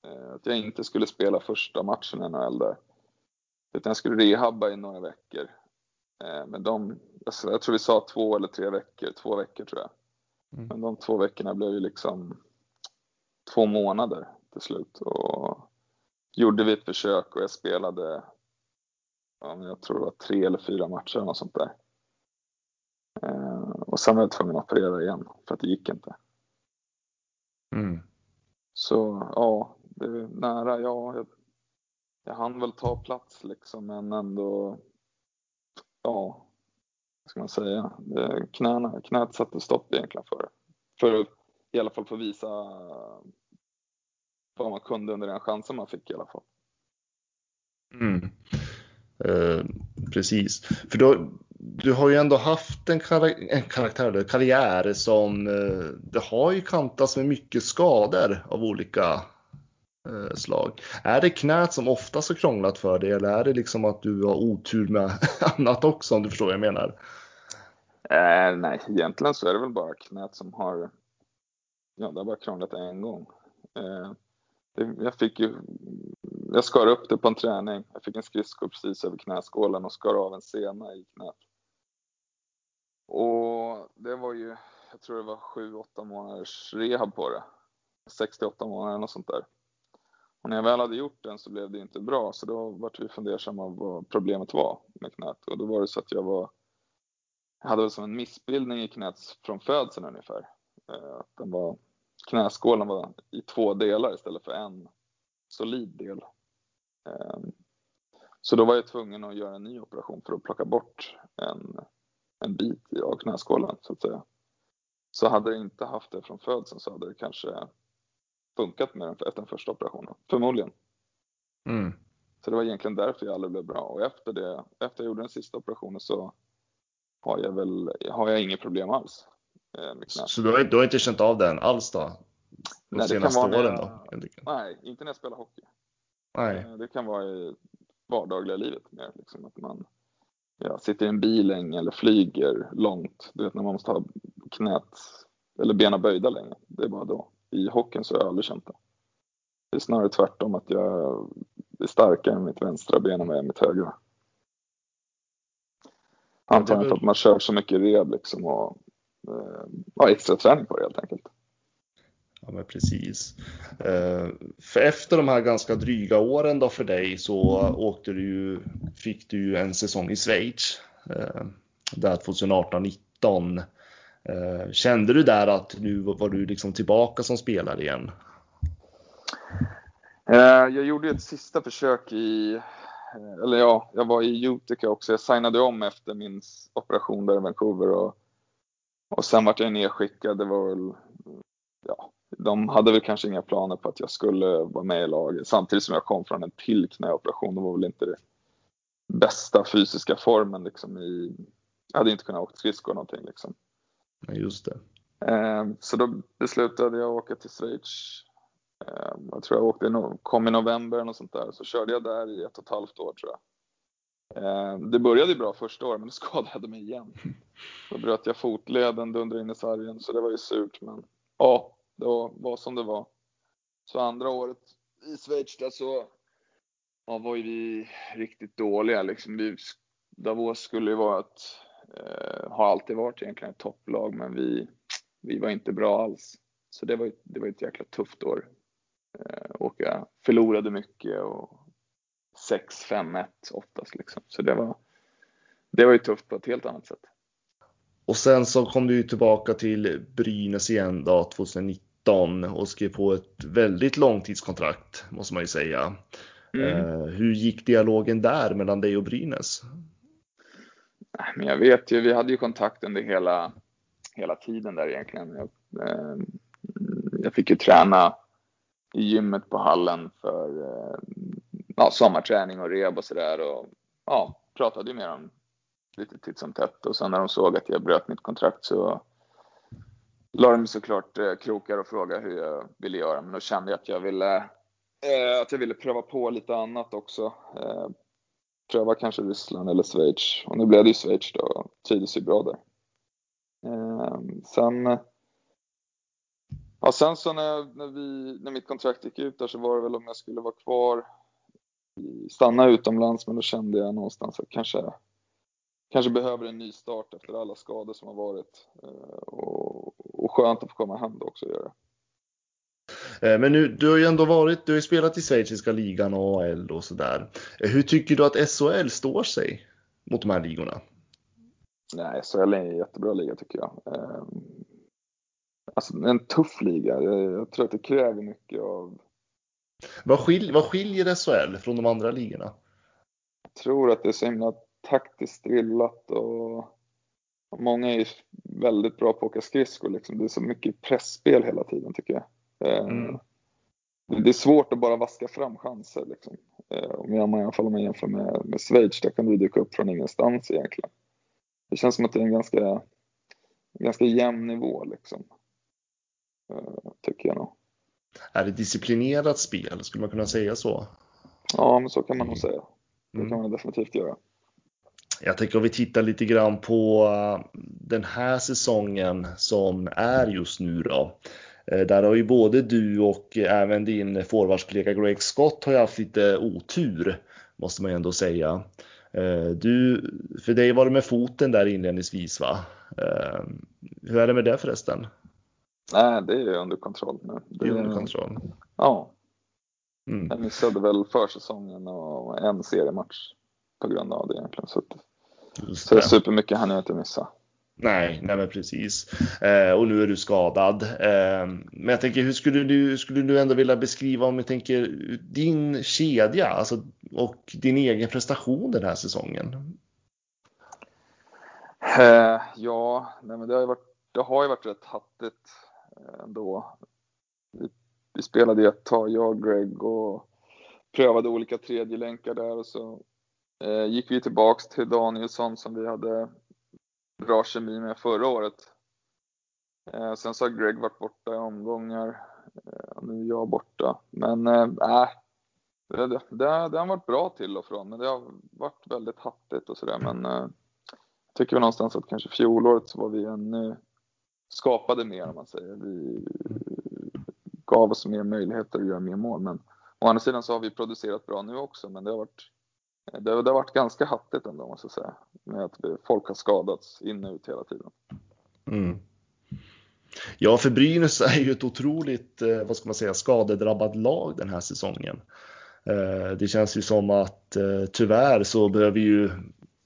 eh, att jag inte skulle spela första matchen i NHL där. Utan jag skulle rehabba i några veckor. Eh, men de, alltså, jag tror vi sa två eller tre veckor, två veckor tror jag. Mm. Men de två veckorna blev ju liksom två månader till slut. Och gjorde vi ett försök och jag spelade, ja, men jag tror det var tre eller fyra matcher eller något sånt där. Eh, och sen var jag tvungen att operera igen för att det gick inte. Mm. Så ja, det är nära. Ja, jag, jag hann väl ta plats liksom, men ändå. Ja, vad ska man säga? Knäna, knät satte stopp egentligen för För i alla fall för att visa vad man kunde under den chansen man fick i alla fall. Mm. Eh, precis, för då, du har ju ändå haft en, kara- en karaktär, eller karriär som eh, det har ju kantats med mycket skador av olika Eh, slag. Är det knät som oftast har krånglat för dig eller är det liksom att du har otur med annat också om du förstår vad jag menar? Eh, nej, egentligen så är det väl bara knät som har, ja det har bara krånglat en gång. Eh, det, jag fick ju, jag skar upp det på en träning. Jag fick en skridsko precis över knäskålen och skar av en sena i knät. Och det var ju, jag tror det var 7-8 månaders rehab på det. 68 månader eller något sånt där. Och när jag väl hade gjort den så blev det inte bra så då vart vi fundersamma vad problemet var med knät. Och då var det så att jag var jag hade väl som en missbildning i knät från födseln ungefär. Eh, att den var, knäskålen var i två delar istället för en solid del. Ehm, så då var jag tvungen att göra en ny operation för att plocka bort en, en bit av knäskålen så att säga. Så hade jag inte haft det från födseln så hade det kanske funkat med den efter den första operationen. Förmodligen. Mm. Så det var egentligen därför jag aldrig blev bra. Och efter det, efter jag gjorde den sista operationen så har jag väl, har jag inget problem alls eh. Så du har, du har inte känt av den alls då? De Nej, senaste åren då? Nej, inte när jag spelar hockey. Nej. Eh, Det kan vara i vardagliga livet mer liksom att man ja, sitter i en bil länge eller flyger långt. Du vet när man måste ha knät eller benen böjda länge. Det är bara då. I hockeyn så har jag aldrig känt det. Det är snarare tvärtom att jag är starkare med mitt vänstra ben än vad jag är med mitt högra. Antagligen för att man kör så mycket rehab liksom och eh, ja, extra träning på det helt enkelt. Ja, men precis. Eh, För efter de här ganska dryga åren då för dig så åkte du fick du en säsong i Schweiz. eh, Där 2018-19. Eh, kände du där att nu var du liksom tillbaka som spelare igen? Eh, jag gjorde ett sista försök i, eller ja, jag var i Utica också. Jag signade om efter min operation där i Vancouver och, och sen vart jag nedskickad. Det var väl, ja, de hade väl kanske inga planer på att jag skulle vara med i laget. Samtidigt som jag kom från en till knäoperation. Det var väl inte det bästa fysiska formen liksom i, jag hade inte kunnat åka skridskor någonting liksom. Ja, just det. Ehm, så då beslutade jag att åka till Schweiz. Ehm, jag tror jag åkte, i kom i november eller sånt där. Så körde jag där i ett och ett halvt år tror jag. Ehm, det började ju bra första året men då skadade jag mig igen. Då bröt jag fotleden, dundrade in i sargen så det var ju surt men ja, det var, som det var. Så andra året i Schweiz där så ja, var ju vi riktigt dåliga liksom. Vi, Davos skulle ju vara ett, har alltid varit egentligen ett topplag, men vi, vi var inte bra alls. Så det var, det var ett jäkla tufft år. Eh, och jag förlorade mycket och 6-5-1 oftast liksom. Så det var, det var ju tufft på ett helt annat sätt. Och sen så kom du ju tillbaka till Brynäs igen då 2019 och skrev på ett väldigt långtidskontrakt måste man ju säga. Mm. Eh, hur gick dialogen där mellan dig och Brynäs? Men jag vet ju, vi hade ju kontakt under hela, hela tiden där egentligen. Jag, eh, jag fick ju träna i gymmet på hallen för eh, ja, sommarträning och reb och sådär och ja, pratade ju med dem lite titt som tätt och sen när de såg att jag bröt mitt kontrakt så la de såklart eh, krokar och frågade hur jag ville göra men då kände jag att jag ville eh, att jag ville pröva på lite annat också. Eh, pröva kanske Ryssland eller Schweiz och nu blev det ju Schweiz då och trivdes ju bra där. Eh, sen Ja, sen så när, när, vi, när mitt kontrakt gick ut där så var det väl om jag skulle vara kvar, stanna utomlands, men då kände jag någonstans att kanske, kanske behöver en ny start efter alla skador som har varit. Eh, och, och skönt att få komma hem då också och göra det men nu, du har ju ändå varit, du har ju spelat i schweiziska ligan och AL och sådär. Eh, hur tycker du att SHL står sig mot de här ligorna? Nej, SHL är en jättebra liga tycker jag. Alltså en tuff liga. Jag tror att det kräver mycket av... Vad, skil, vad skiljer SHL från de andra ligorna? Jag tror att det är så himla taktiskt drillat och många är väldigt bra på att åka skridskor. Liksom. Det är så mycket pressspel hela tiden tycker jag. Eh, mm. Det är svårt att bara vaska fram chanser. Liksom. Eh, om jag, I alla fall om man jämför med, med Schweiz, där kan du dyka upp från ingenstans egentligen. Det känns som att det är en ganska, ganska jämn nivå. Liksom. Eh, tycker jag nog. Är det disciplinerat spel? Skulle man kunna säga så? Ja, men så kan man nog säga. Det kan mm. man definitivt göra. Jag tänker om vi tittar lite grann på eh, den här säsongen som är just nu då. Eh, där har ju både du och även din forwardskollega Greg Scott har ju haft lite otur, måste man ju ändå säga. Du, för dig var det med foten där inledningsvis va? Hur är det med det förresten? Nej, det är under kontroll nu. Det är under kontroll? Ja. Mm. Jag missade väl försäsongen och en seriematch på grund av det egentligen. Så, att, så supermycket hann jag inte missa. Nej, nej men precis. Eh, och nu är du skadad. Eh, men jag tänker, hur skulle du, skulle du ändå vilja beskriva om jag tänker din kedja alltså, och din egen prestation den här säsongen? Eh, ja, nej, men det har ju varit, det har ju varit rätt hattigt eh, ändå. Vi, vi spelade ett tag, jag och Greg, och prövade olika tredjelänkar där och så eh, gick vi tillbaks till Danielsson som vi hade bra kemi med förra året. Eh, sen så har Greg varit borta i omgångar. Eh, nu är jag borta. Men eh, det, det, det, har varit bra till och från, men det har varit väldigt hattigt och sådär. Men eh, jag tycker väl någonstans att kanske fjolåret så var vi ännu skapade mer om man säger. Vi gav oss mer möjligheter att göra mer mål. Men å andra sidan så har vi producerat bra nu också. Men det har varit, det har, det har varit ganska hattigt ändå måste jag säga. Med att folk har skadats in och ut hela tiden. Mm. Ja, för Brynäs är ju ett otroligt, eh, vad ska man säga, skadedrabbat lag den här säsongen. Eh, det känns ju som att eh, tyvärr så behöver ju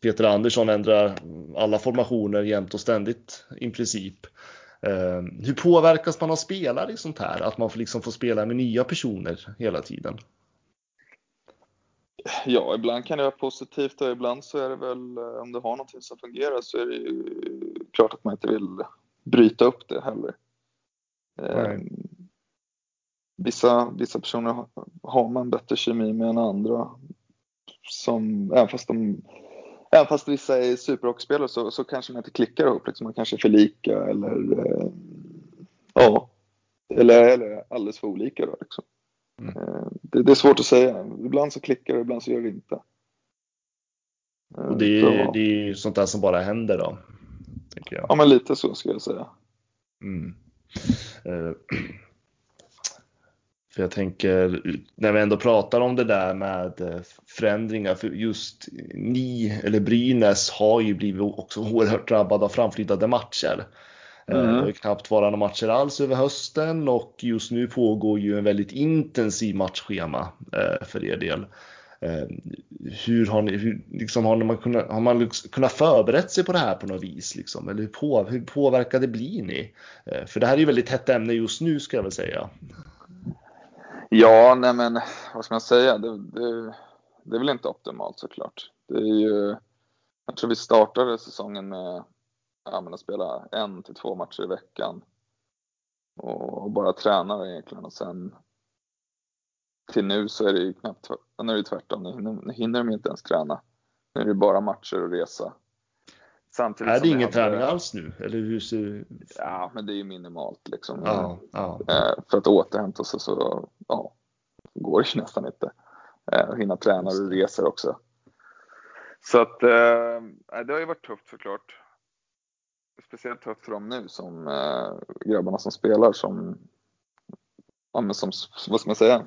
Peter Andersson ändra alla formationer jämt och ständigt i princip. Hur påverkas man av spelare i sånt här? Att man liksom får spela med nya personer hela tiden? Ja, ibland kan det vara positivt och ibland så är det väl eh, om du har någonting som fungerar så är det ju klart att man inte vill bryta upp det heller. Eh, vissa, vissa personer har man bättre kemi med än andra. Som, även fast de Även fast vissa är superhockeyspelare så, så kanske man inte klickar ihop. Liksom. Man kanske är för lika eller eh, ja, eller, eller alldeles för olika. Då, liksom. mm. eh, det, det, är svårt att säga. Ibland så klickar det, ibland så gör det inte. Eh, och det är, det är sånt där som bara händer då? Ja, men lite så skulle jag säga. Mm. Eh, för jag tänker, när vi ändå pratar om det där med eh, förändringar, för just ni, eller Brynäs, har ju blivit också oerhört drabbade av framflyttade matcher. Eh, Mm. Det har ju knappt varit några matcher alls över hösten och just nu pågår ju en väldigt intensiv matchschema eh, för er del. Eh, Hur har, ni, hur, liksom, har, man kunnat, har man kunnat förberett sig på det här på något vis? Liksom? Eller hur, på, hur påverkade blir ni? För det här är ju väldigt hett ämne just nu ska jag väl säga. Ja, nej men vad ska man säga? Det, det, det är väl inte optimalt såklart. Det är ju, jag tror vi startade säsongen med ja, men att spela en till två matcher i veckan. Och bara träna egentligen och sen till nu så är det ju knappt, nu är det tvärtom. Nu hinner, nu hinner de inte ens träna. Nu är det bara matcher och resa. Samtidigt Är det ingen hade- träning alls nu? Eller hur ser Ja, men det är ju minimalt liksom. Ja, ja. Eh, för att återhämta sig så ja, går det ju nästan inte. Eh, att hinna träna och resor också. Så att eh, det har ju varit tufft såklart. Speciellt tufft för dem nu som eh, grabbarna som spelar som, ja, men som, vad ska man säga,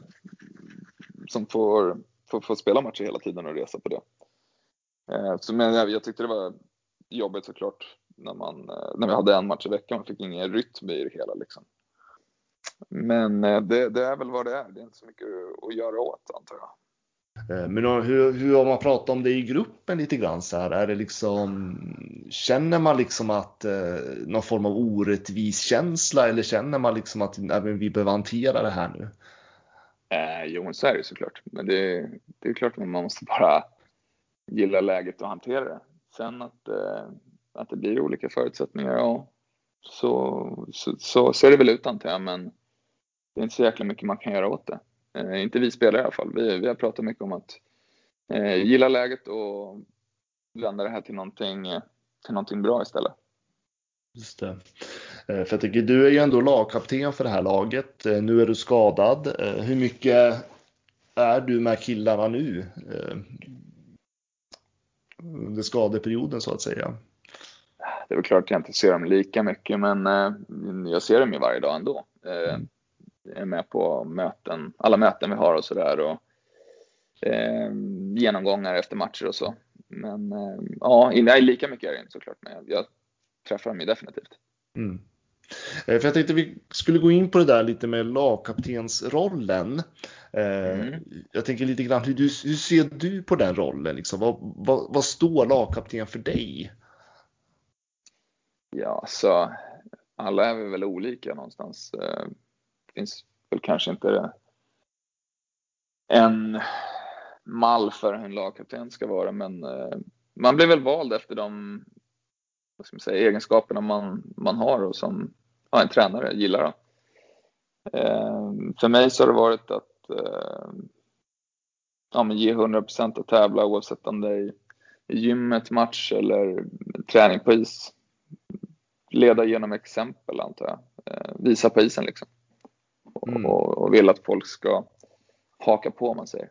som får, får, får spela matcher hela tiden och resa på det. Eh, så, men jag, jag tyckte det var jobbigt såklart när, man, eh, när vi hade en match i veckan. Man fick ingen rytm i det hela liksom. Men eh, det, det är väl vad det är. Det är inte så mycket att göra åt antar jag. Eh, men eh, hur, hur har man pratat om det i gruppen lite grann så här? Är det liksom, känner man liksom att eh, någon form av orättvis känsla eller känner man liksom att nej, vi behöver hantera det här nu? Eh, jo, så är det såklart. Men det, det är klart att man måste bara gilla läget och hantera det. Sen att, eh, att det blir olika förutsättningar, ja, så, så, så ser det väl ut antar jag. Men det är inte så jäkla mycket man kan göra åt det. Eh, inte vi spelare i alla fall. Vi, vi har pratat mycket om att eh, gilla läget och vända det här till någonting, eh, till någonting bra istället. Just det. Eh, För jag tycker du är ju ändå lagkapten för det här laget. Eh, Nu är du skadad. Hur mycket är du med killarna nu? Under skadeperioden så att säga. Det är väl klart att jag inte ser dem lika mycket, men jag ser dem ju varje dag ändå. Jag är med på möten, alla möten vi har och sådär och eh, genomgångar efter matcher och så. Men eh, ja, nej, lika mycket är det inte såklart, men jag, jag träffar dem ju definitivt. Mm. Eh, För jag tänkte vi skulle gå in på det där lite med lagkaptensrollen. Eh, Mm. Jag tänker lite grann, hur, hur ser du på den rollen? Liksom? Vad, vad, vad står lagkapten för dig? Ja, så alla är vi väl olika någonstans. Det finns väl kanske inte en mall för hur en lagkapten ska vara, men eh, man blir väl vald efter de vad ska man säga, egenskaperna man, man har och som ja, en tränare gillar. Då. Eh, För mig så har det varit att eh, ja, men ge 100% att tävla oavsett om det är i i gymmet, match eller träning på is leda genom exempel antar jag. Eh, visa på isen liksom. Och, Mm. och, vill att folk ska haka på om man säger.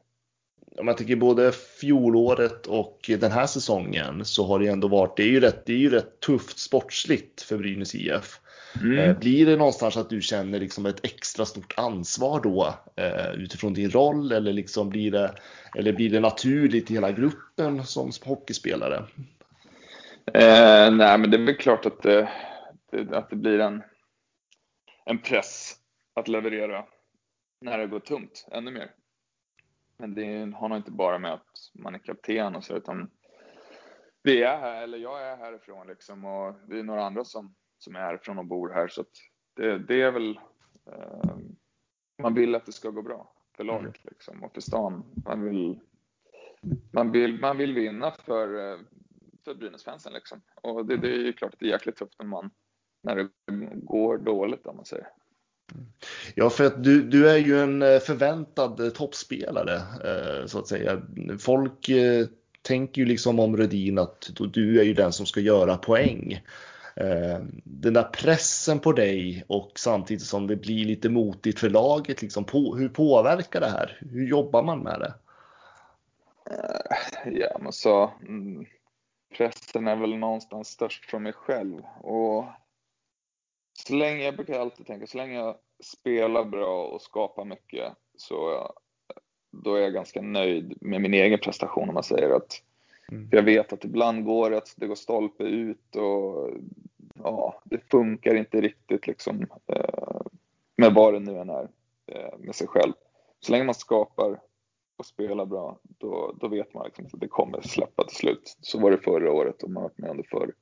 Om man tänker både fjolåret och den här säsongen så har det ändå varit, det är ju rätt, det är ju rätt tufft sportsligt för Brynäs IF. Eh, Blir det någonstans att du känner liksom ett extra stort ansvar då eh, utifrån din roll eller liksom blir det, eller blir det naturligt i hela gruppen som hockeyspelare? Eh, nej, men det är väl klart att det, att det blir en, en press att leverera när det går tungt, ännu mer. Men det har nog inte bara med att man är kapten och så, utan vi är här, eller jag är härifrån liksom och det är några andra som, som är härifrån och bor här så det, det är väl, eh, man vill att det ska gå bra för laget liksom och för stan. Man vill, man vill, man vill vinna för, eh, för Brynäsfansen liksom. Och det, det är ju klart att det är jäkligt tufft när man, när det går dåligt om man säger. Ja, för att du, du är ju en eh, förväntad eh, toppspelare eh, så att säga. Folk tänker ju liksom om Rödin att du är ju den som ska göra poäng. Den där pressen på dig och samtidigt som det blir lite motigt för laget, liksom, på, hur påverkar det här? Hur jobbar man med det? Ja, men så mm, pressen är väl någonstans störst från mig själv och så länge, jag brukar alltid tänka, så länge jag spelar bra och skapar mycket så då är jag ganska nöjd med min egen prestation om man säger att mm. jag vet att ibland går det att det går stolpe ut och ja, det funkar inte riktigt liksom eh, med vad det nu än är eh, med sig själv. Så länge man skapar och spelar bra, då, då vet man liksom att det kommer släppa till slut. Så var det förra året och man har varit med om det förr.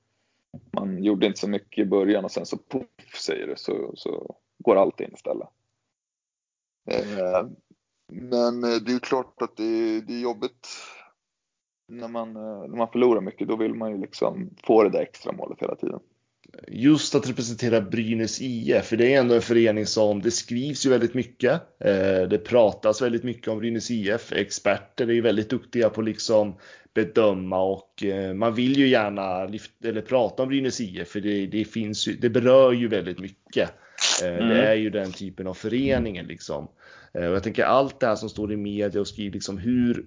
Man gjorde inte så mycket i början och sen så poff säger det så, så går allt in istället. Eh, men eh, det är ju klart att det är, det är jobbigt när man, eh, när man förlorar mycket. Då vill man ju liksom få det där extra målet hela tiden just att representera Brynäs IF, för det är ändå en förening som det skrivs ju väldigt mycket. Eh, det pratas väldigt mycket om Brynäs IF. Experter är ju väldigt duktiga på liksom bedöma och eh, man vill ju gärna lyfta, eller prata om Brynäs IF för det, det finns ju, det berör ju väldigt mycket. Eh, mm. Det är ju den typen av föreningen liksom. Och jag tänker allt det här som står i media och skriver liksom hur,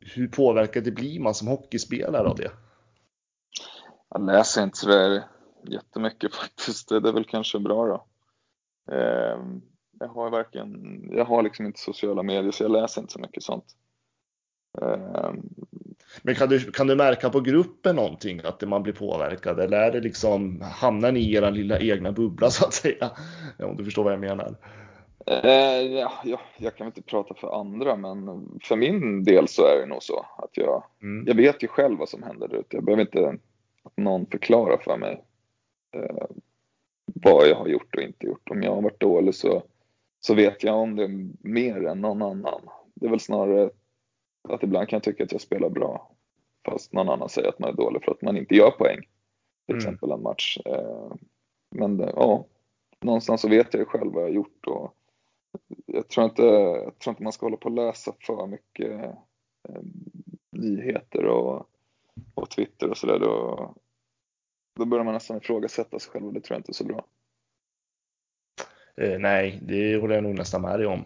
hur påverkad blir man som hockeyspelare av det? Jag läser inte sådär jättemycket faktiskt. Det är väl kanske bra då. Ehm, jag har verkligen, jag har liksom inte sociala medier så jag läser inte så mycket sånt. Ehm. Men kan du, kan du märka på gruppen någonting att man blir påverkad eller är det liksom, hamnar ni i er lilla egna bubbla så att säga? Om du förstår vad jag menar. Eh, ja, ja, jag kan inte prata för andra men för min del så är det nog så att jag, mm. jag vet ju själv vad som händer där ute. Jag behöver inte att någon förklarar för mig eh, vad jag har gjort och inte gjort. Om jag har varit dålig så, så vet jag om det mer än någon annan. Det är väl snarare att ibland kan jag tycka att jag spelar bra fast någon annan säger att man är dålig för att man inte gör poäng. Till mm. exempel en match. Eh, men ja, någonstans så vet jag ju själv vad jag har gjort och jag tror inte, jag tror inte man ska hålla på och läsa för mycket eh, nyheter och, och Twitter och sådär. Då, då börjar man nästan ifrågasätta sig själv och det tror jag inte är så bra. Eh, nej, det håller jag nog nästan med dig om.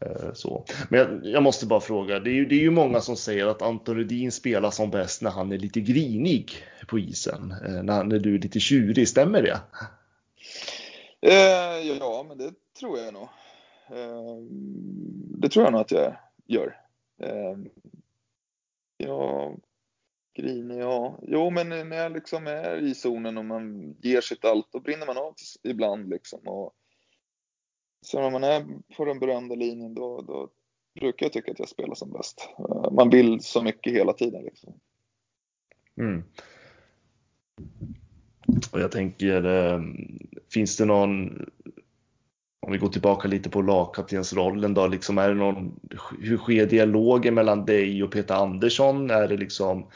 Eh, så. Men jag, jag, måste bara fråga, det är, ju, det är ju många som säger att Anton Rudin spelar som bäst när han är lite grinig på isen. Eh, när, när du är lite tjurig, stämmer det? Eh, ja, men det tror jag nog. Eh, det tror jag nog att jag gör. Eh, jag Grinig, ja. Jo, men när jag liksom är i zonen och man ger sitt allt, då brinner man av ibland liksom. Och så när man är på den berömda linjen, då, då brukar jag tycka att jag spelar som bäst. Eh, man vill så mycket hela tiden liksom. Mm. Och jag tänker, eh, finns det någon, om vi går tillbaka lite på lagkaptensrollen då, liksom är det någon, hur sker dialogen mellan dig och Peter Andersson? Är det liksom,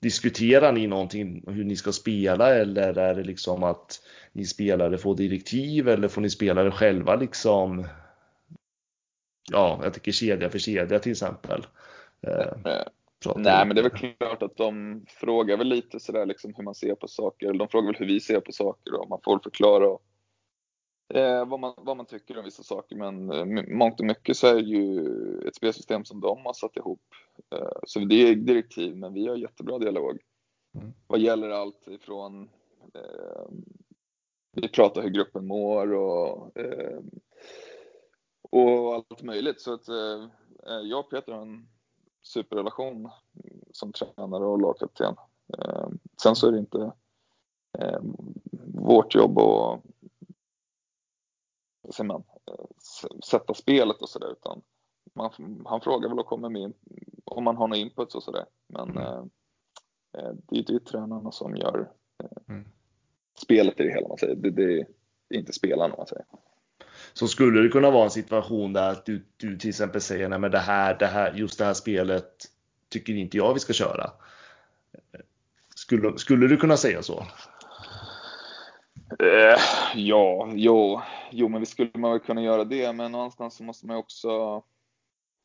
diskuterar ni någonting hur ni ska spela eller är det liksom att ni spelare får direktiv eller får ni spelare själva liksom? Ja, jag tycker kedja för kedja till exempel. Eh, Nej, men det är väl klart att de frågar väl lite sådär liksom hur man ser på saker. De frågar väl hur vi ser på saker och man får förklara eh, vad, man, vad man tycker om vissa saker. Men eh, mångt och mycket så är det ju ett spelsystem som de har satt ihop Eh, så det är direktiv, men vi har jättebra dialog. Mm. Vad gäller allt ifrån eh, vi pratar hur gruppen mår och, eh, och allt möjligt. Så att eh, jag och Peter har en superrelation som tränare och lagkapten. Eh, sen så är det inte eh, vårt jobb att man, sätta spelet och sådär utan man, han frågar väl och kommer med om man har några inputs och sådär. Men mm. eh, eh det är ju tränarna som gör eh, mm. spelet i det hela. Man säger. Det, det är inte spelarna man säger. Så skulle det kunna vara en situation där att du, du till exempel säger nej men det här, det här, just det här spelet tycker inte jag vi ska köra. Skulle, skulle du kunna säga så? Eh, ja, jo, jo, men vi skulle man väl kunna göra det, men någonstans så måste man också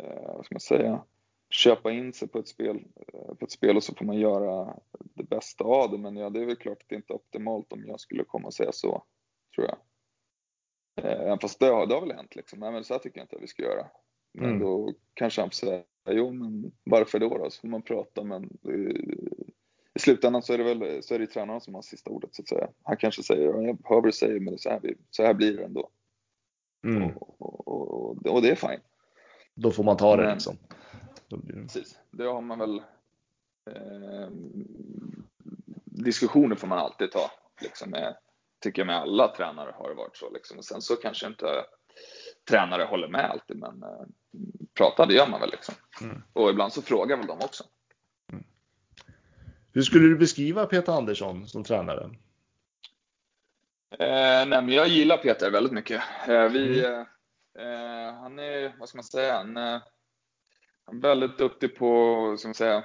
eh, vad ska man säga, köpa in sig på ett, spel, eh, på ett spel och så får man göra det bästa av det. Men ja, det är väl klart att det inte är optimalt om jag skulle komma och säga så, tror jag. Eh, fast det har, det har väl hänt liksom. Nej, men så här tycker jag inte att vi ska göra. Men mm. då kanske han får säga, jo men varför då då? Så får man prata men i slutändan så är det väl så är det tränaren som har sista ordet så att säga. Han kanske säger, jag hör vad du säger men så här, så här blir det ändå. Mm. Och, och, och, och, det är fint. Då får man ta det Men- liksom. Det... Precis, det har man väl eh, diskussioner får man alltid ta. Liksom med, tycker jag med alla tränare har det varit så. Liksom. Och sen så kanske inte tränare håller med alltid, men eh, prata det gör man väl. Liksom. Mm. Och ibland så frågar väl de också. Hur skulle du beskriva Peter Andersson som tränare? Eh, nej, men jag gillar Peter väldigt mycket. Eh, vi, eh, eh, han är, vad ska man säga, han, eh, han är väldigt duktig på, ska man säga,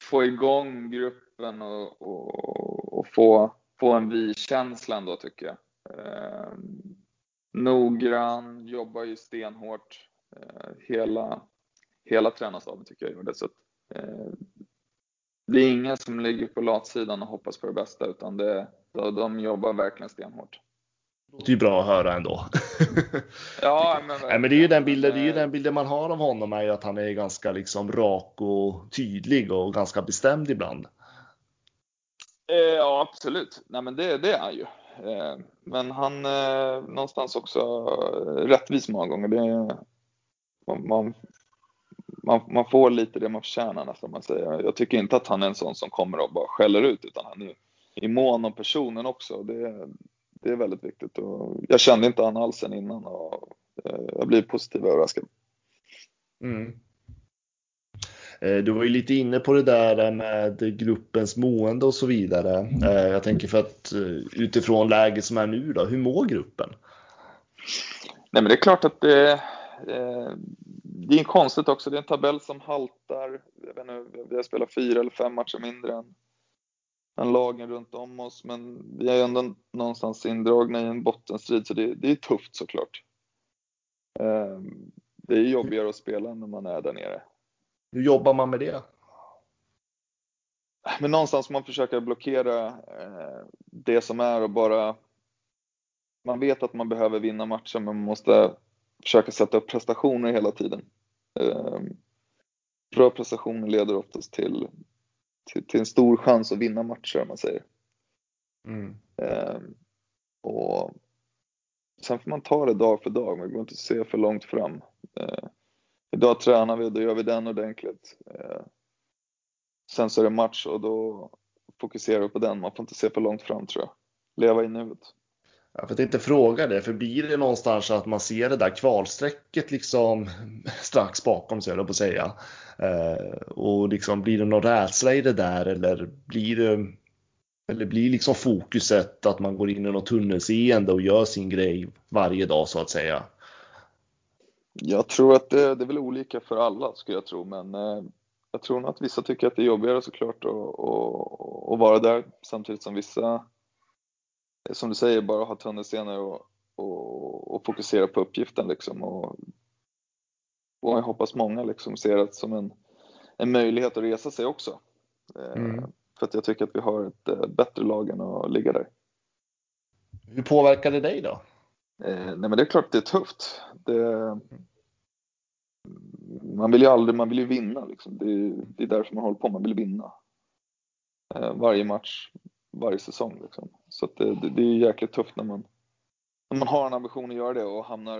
få igång gruppen och, och, och få, få en vi-känsla ändå tycker jag. Eh, noggrann, jobbar ju stenhårt. Hela, hela tränarstaben tycker jag gjorde. Så att, det är ingen som ligger på latsidan och hoppas på det bästa utan det, de, jobbar verkligen stenhårt. Det låter ju bra att höra ändå. Ja, men, Nej, men det är ju den bilden, det är ju eh, den bilden man har av honom är ju att han är ganska liksom rak och tydlig och ganska bestämd ibland. Eh, ja, absolut. Nej, men det, det är han ju. Eh, men han är någonstans också eh, rättvis många gånger. Det man, man, man får lite det man förtjänar nästan man säger. Jag tycker inte att han är en sån som kommer och bara skäller ut utan han är i mån om personen också. Det, det är väldigt viktigt. Och jag kände inte han alls sen innan och eh, jag blir positivt överraskad. Mm. Eh, Du var ju lite inne på det där med gruppens mående och så vidare. Eh, Jag tänker för att utifrån läget som är nu då, hur mår gruppen? Nej, men det är klart att det, det är konstigt också. Det är en tabell som haltar. Jag vet inte, vi har spelat fyra eller fem matcher mindre än, än lagen runt om oss, men vi är ändå någonstans indragna i en bottenstrid, så det, det är tufft såklart. Eh, det är jobbigare att spela när man är där nere. Hur jobbar man med det? Men någonstans man försöka blockera eh, det som är och bara... Man vet att man behöver vinna matchen, men man måste försöka sätta upp prestationer hela tiden. Eh, bra prestationer leder oftast till, till, till en stor chans att vinna matcher, om man säger. Mm. Eh, och sen får man ta det dag för dag, man går inte att se för långt fram. Eh, idag tränar vi, då gör vi den ordentligt. Sen så är det match och då fokuserar vi på den. Man får inte se för långt fram tror jag. Leva i nuet. Jag vet inte fråga det, för blir det någonstans att man ser det där kvalstrecket liksom strax bakom sig, höll jag på att säga. Eh, och liksom blir det någon rädsla i det där eller blir det eller blir liksom fokuset att man går in i något tunnelseende och gör sin grej varje dag så att säga? Jag tror att det, det är väl olika för alla skulle jag tro, men eh, jag tror nog att vissa tycker att det är jobbigare såklart att, att, att vara där samtidigt som vissa, som du säger, bara har tunnelseende och, och, och fokusera på uppgiften liksom. Och, och jag hoppas många liksom ser det som en, en möjlighet att resa sig också. Eh, Mm. För att jag tycker att vi har ett eh, bättre lag än att ligga där. Hur påverkar det dig då? Eh, nej men det är klart det är tufft. Det, man vill ju aldrig, man vill ju vinna liksom. Det, är- det är därför man håller på, man vill vinna. Eh, varje match, varje säsong liksom. Så det, det, är jäkligt tufft när man, när man har en ambition att göra det och hamnar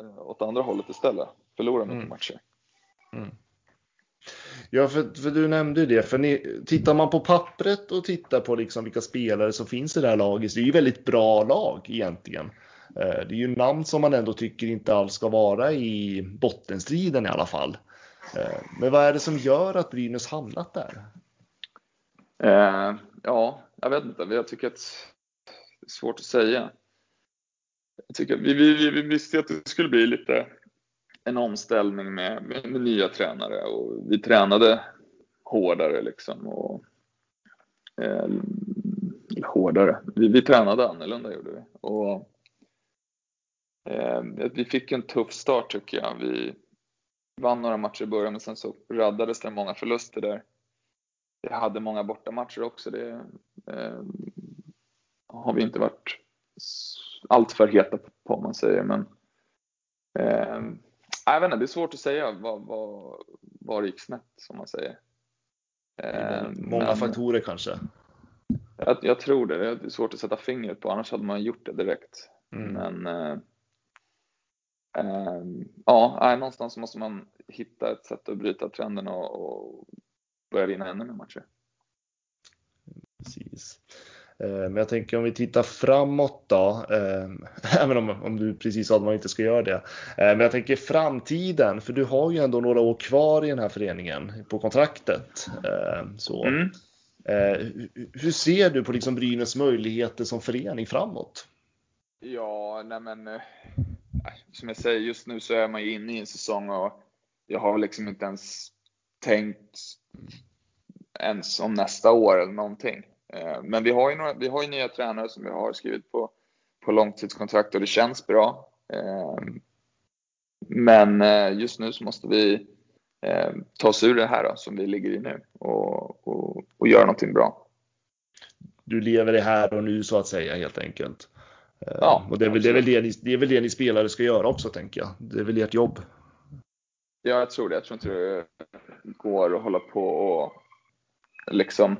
eh, åt andra hållet istället. Förlorar mycket Mm. matcher. Ja, för, för du nämnde ju det. För ni, tittar man på pappret och tittar på liksom vilka spelare som finns i det här laget, det är ju väldigt bra lag egentligen. Eh, Det är ju namn som man ändå tycker inte alls ska vara i bottenstriden i alla fall. Eh, Men vad är det som gör att Brynäs hamnat där? Eh, ja, jag vet inte. Jag tycker att det är svårt att säga. Jag tycker att vi, vi, vi, vi visste att det skulle bli lite en omställning med, med, med nya tränare och vi tränade hårdare liksom. Och, eh, eller hårdare. Vi, vi tränade annorlunda gjorde vi. Och, eh, vi fick en tuff start tycker jag. Vi vann några matcher i början men sen så raddades det många förluster där. Vi hade många bortamatcher också. Det eh, har vi inte varit alltför heta på om man säger. Men eh, jag vet inte, det är svårt att säga vad, vad, vad det gick snett som man säger. Eh, Många men faktorer kanske. Jag, jag tror det. Det är svårt att sätta fingret på, annars hade man gjort det direkt. Mm. Men eh, eh, ja, någonstans måste man hitta ett sätt att bryta trenden och, och börja vinna ännu mer matcher. Precis. Eh, Men jag tänker om vi tittar framåt då, eh, även om, om du precis sa att man inte ska göra det. Eh, Men jag tänker framtiden, för du har ju ändå några år kvar i den här föreningen på kontraktet. Eh, Så. Mm. Eh, hu- Hur ser du på liksom Brynäs möjligheter som förening framåt? Ja, nej men eh, som jag säger, just nu så är man ju inne i en säsong och jag har liksom inte ens tänkt ens om nästa år eller någonting. Eh, Men vi har ju, några, vi har ju nya tränare som vi har skrivit på, på långtidskontrakt och det känns bra. Eh, Men eh, just nu så måste vi ta oss ur det här då, som vi ligger i nu och, och, och göra någonting bra. Du lever det här och nu så att säga helt enkelt. Ja, och det är, väl, det, är väl det, ni, det är väl det ni spelare ska göra också tänker jag. Det är väl ert jobb. Ja, jag tror det. Jag tror inte det går att hålla på och liksom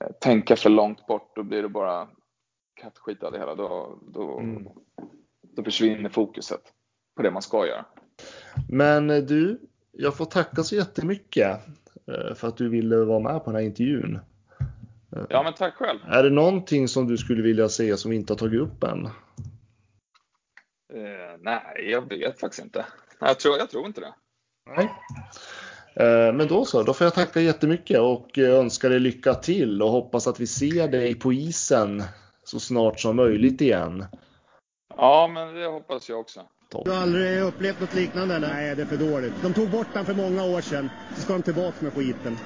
eh, tänka för långt bort. Då blir det bara kattskit av det hela. Då, då, Mm. då försvinner fokuset på det man ska göra. Men eh, du, jag får tacka så jättemycket eh, för att du ville vara med på den här intervjun. Ja, men tack själv. Är det någonting som du skulle vilja säga som vi inte har tagit upp än? Eh, nej, jag vet faktiskt inte. Jag tror, jag tror inte det. Nej. Eh, Men då så, då får jag tacka jättemycket och eh, önska dig lycka till och hoppas att vi ser dig på isen så snart som möjligt igen. Ja, men det hoppas jag också. Du har aldrig upplevt något liknande eller? Nej, det är för dåligt. De tog bort den för många år sedan. Så ska de tillbaka med skiten.